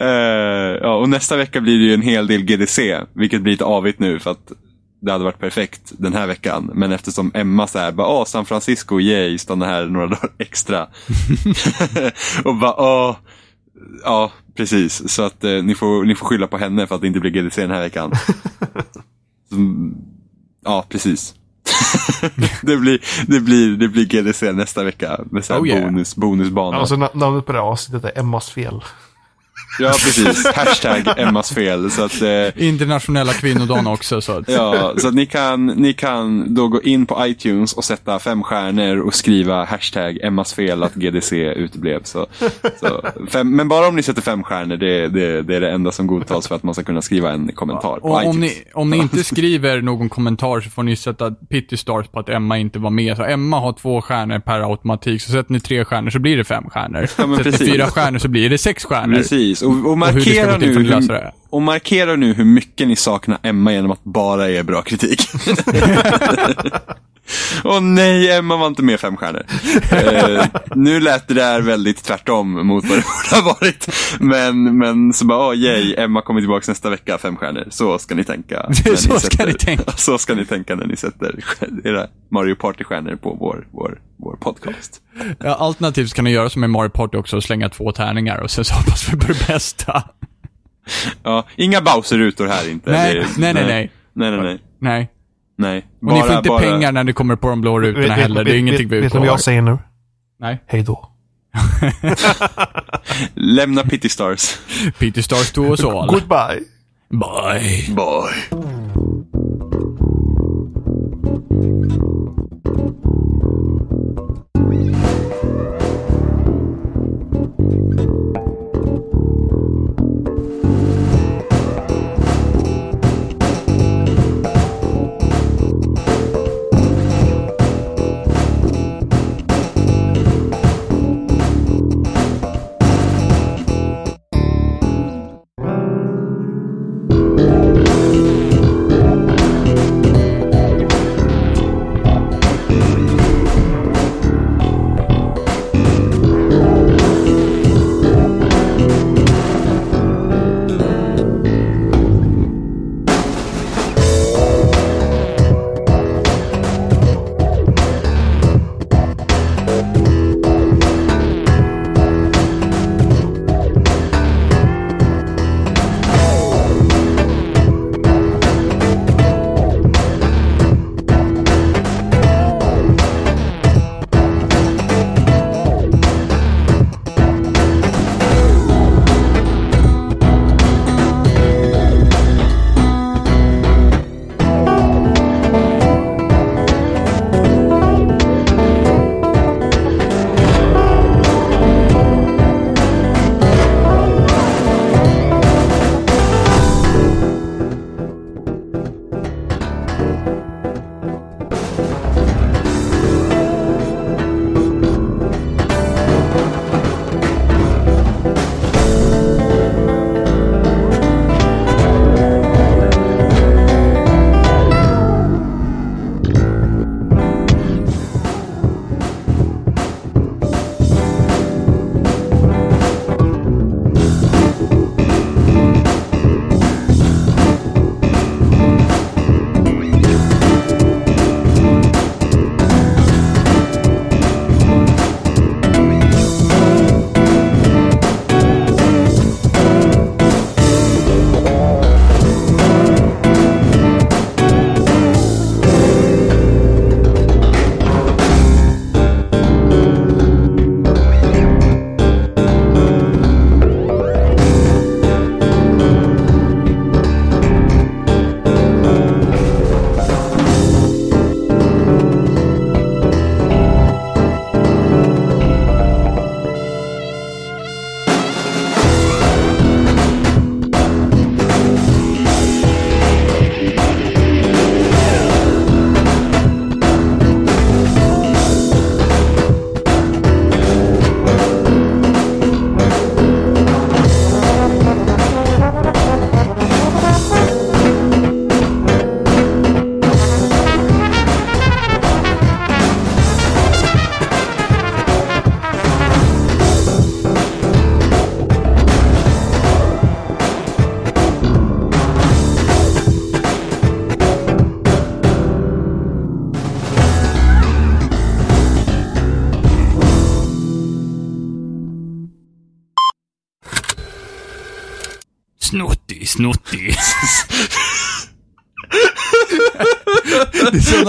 Eh, ja, och nästa vecka blir det ju en hel del GDC, vilket blir lite avigt nu för att det hade varit perfekt den här veckan. Men eftersom Emma säger bara, åh, San Francisco, yay, stanna här några dagar extra. och bara, åh, ja, precis. Så att eh, ni, får, ni får skylla på henne för att det inte blir GDC den här veckan. Så, ja, precis. det, blir, det, blir, det blir GDC nästa vecka med så Oh, yeah. bonus, bonusbanor. Alltså na- namnet på det avsnittet är Emmas fel. Ja, precis. Hashtag Emmas fel. Så att, eh, Internationella kvinnodagen också. Så att, Ja, så att ni kan, ni kan då gå in på iTunes och sätta fem stjärnor och skriva hashtag Emmas fel att GDC uteblev. Så, så fem, men bara om ni sätter fem stjärnor, det, det, det är det enda som godtas för att man ska kunna skriva en kommentar på och iTunes. om, ni, om ni inte skriver någon kommentar så får ni sätta pity stars på att Emma inte var med. Så Emma har två stjärnor per automatik. Så sätter ni tre stjärnor så blir det fem stjärnor. Ja, sätter ni fyra stjärnor så blir det sex stjärnor. Precis, och, och, hur ska markera gå till nu hur, och markera nu hur mycket ni saknar Emma genom att bara ge bra kritik. Åh nej, Emma var inte med fem stjärnor. Eh, nu lät det där väldigt tvärtom mot vad det borde ha varit. Men, men så bara, åh yay, Emma kommer tillbaka nästa vecka, fem stjärnor. Så ska ni tänka. Så ska ni tänka. Så ska ni tänka när ni sätter era Mario Party-stjärnor på vår, vår, vår podcast. Ja, alternativt kan ni göra som i Mario Party också och slänga två tärningar och sen så hoppas vi på det bästa. Ja, inga Bowser-rutor här inte. Nej, Det- nej, nej, nej. Nej, nej, nej. Nej. nej. Och ni får inte pengar när ni kommer på de blå rutorna heller. Det är ingenting vi Vet du vad utlovar. jag säger nu? Nej. Hej då. Lämna Pity Stars. Peter Stars to us all. Goodbye. Bye. Bye.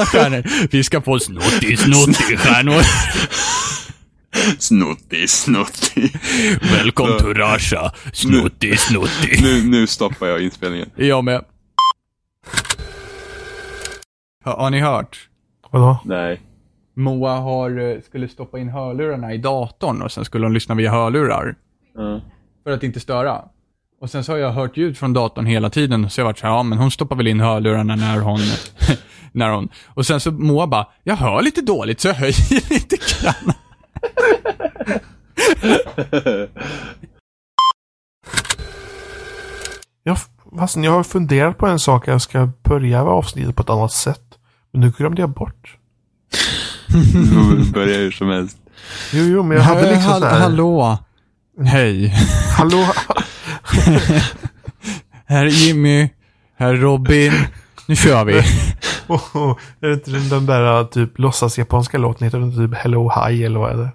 Sådana stjärnor. Vi ska få snuttig, snuttig stjärnor. Snuttig, snuttig. Welcome to Russia. Snuttig, snuttig. Nu, nu stoppar jag inspelningen. Jag med. Har, har ni hört? Vadå? Nej. Moa har, eh, skulle stoppa in hörlurarna i datorn och sen skulle hon lyssna via hörlurar. Ja. För att inte störa. Och sen så har jag hört ljud från datorn hela tiden, så jag har varit så här, ja men hon stoppar väl in hörlurarna när hon, när hon, och sen så Moa bara, jag hör lite dåligt så jag höjer lite grann. Jag, fastän jag har funderat på en sak. Jag ska börja avsnittet på ett annat sätt. Men nu glömde jag bort. Nu börjar hur som helst. Jo, jo, men jag hade liksom Hall- så här. Hallå. Hej. Hallå. Här är Jimmy. Här är Robin. Nu kör vi. Oh, är det inte den, där typ låtsas japanska låten? Heter den typ Hello Hi eller vad är det?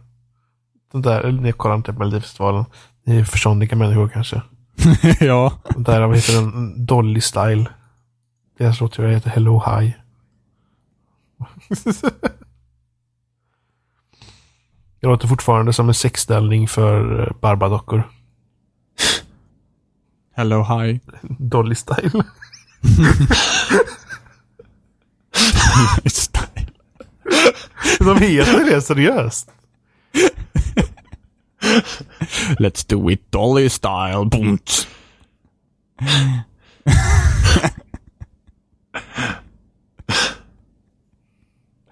Den där, eller ni kollar inte på Melodifestivalen. Ni är förståndiga människor kanske. ja. Den där, vad heter den? Dolly Style. Deras låt tror jag heter Hello Hi. Jag låter fortfarande som en sexställning för eh, barbadockor. Hello, hi. Dolly Style. Style. De heter det seriöst. Let's do it Dolly style. Boom.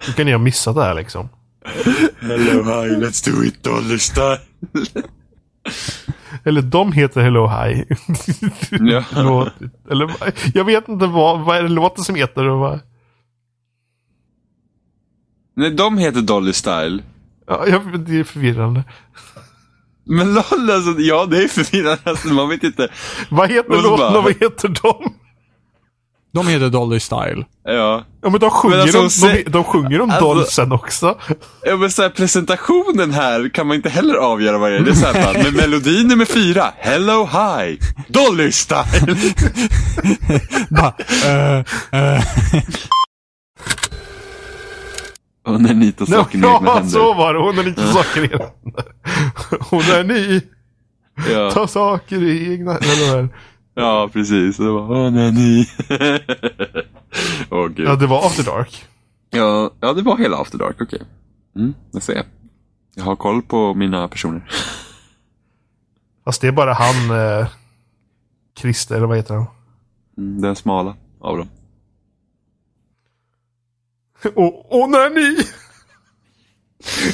Hur kan ni ha missat det här liksom? Hello, hi, let's do it dolly style. Eller de heter Hello Hi. Ja. Låt, eller jag vet inte vad, vad är det låten som heter. och vad- Nej, de heter Dolly Style. Ja, jag, det är förvirrande. Men LOL alltså, ja det är förvirrande. Alltså, man vet inte. Vad heter Och låten bara- och vad heter de? De heter Dolly style. Ja. Ja men de sjunger, Men alltså, om, se- de, de sjunger om Alltså- Dolsen också. Ja men så här, presentationen här kan man inte heller avgöra vad det är. Det är så här, bara, med melodi nummer fyra, Hello Hi, Dolly Style. Bara, eh, eh. Och när ni tar saken i egna Ja, händer. så var det. Hon är inte saker i egna händer. Hon är ny. Ja, Ta saker i egna händer. ja, precis. Det var, åh nej, ni. Åh gud. Ja, det var After Dark. Ja, ja, det var hela After Dark, okej. Mm, jag ser. Jag har koll på mina personer. Fast det är bara han, eh, Christer, eller vad heter han? Mm, den smala av dem. Åh, åh nej, ni!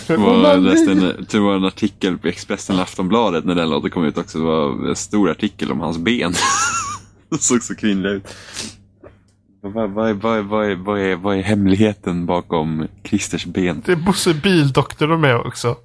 Det Åh, var, nej, jag läste en, det var en artikel på Expressen och Aftonbladet när den låten kom ut också. Det var en stor artikel om hans ben. Det såg så kvinnlig ut. Vad, vad, är- vad, är- vad, är- vad, är, vad är hemligheten bakom Christers ben? Det är Bosse Bildoktor de med också.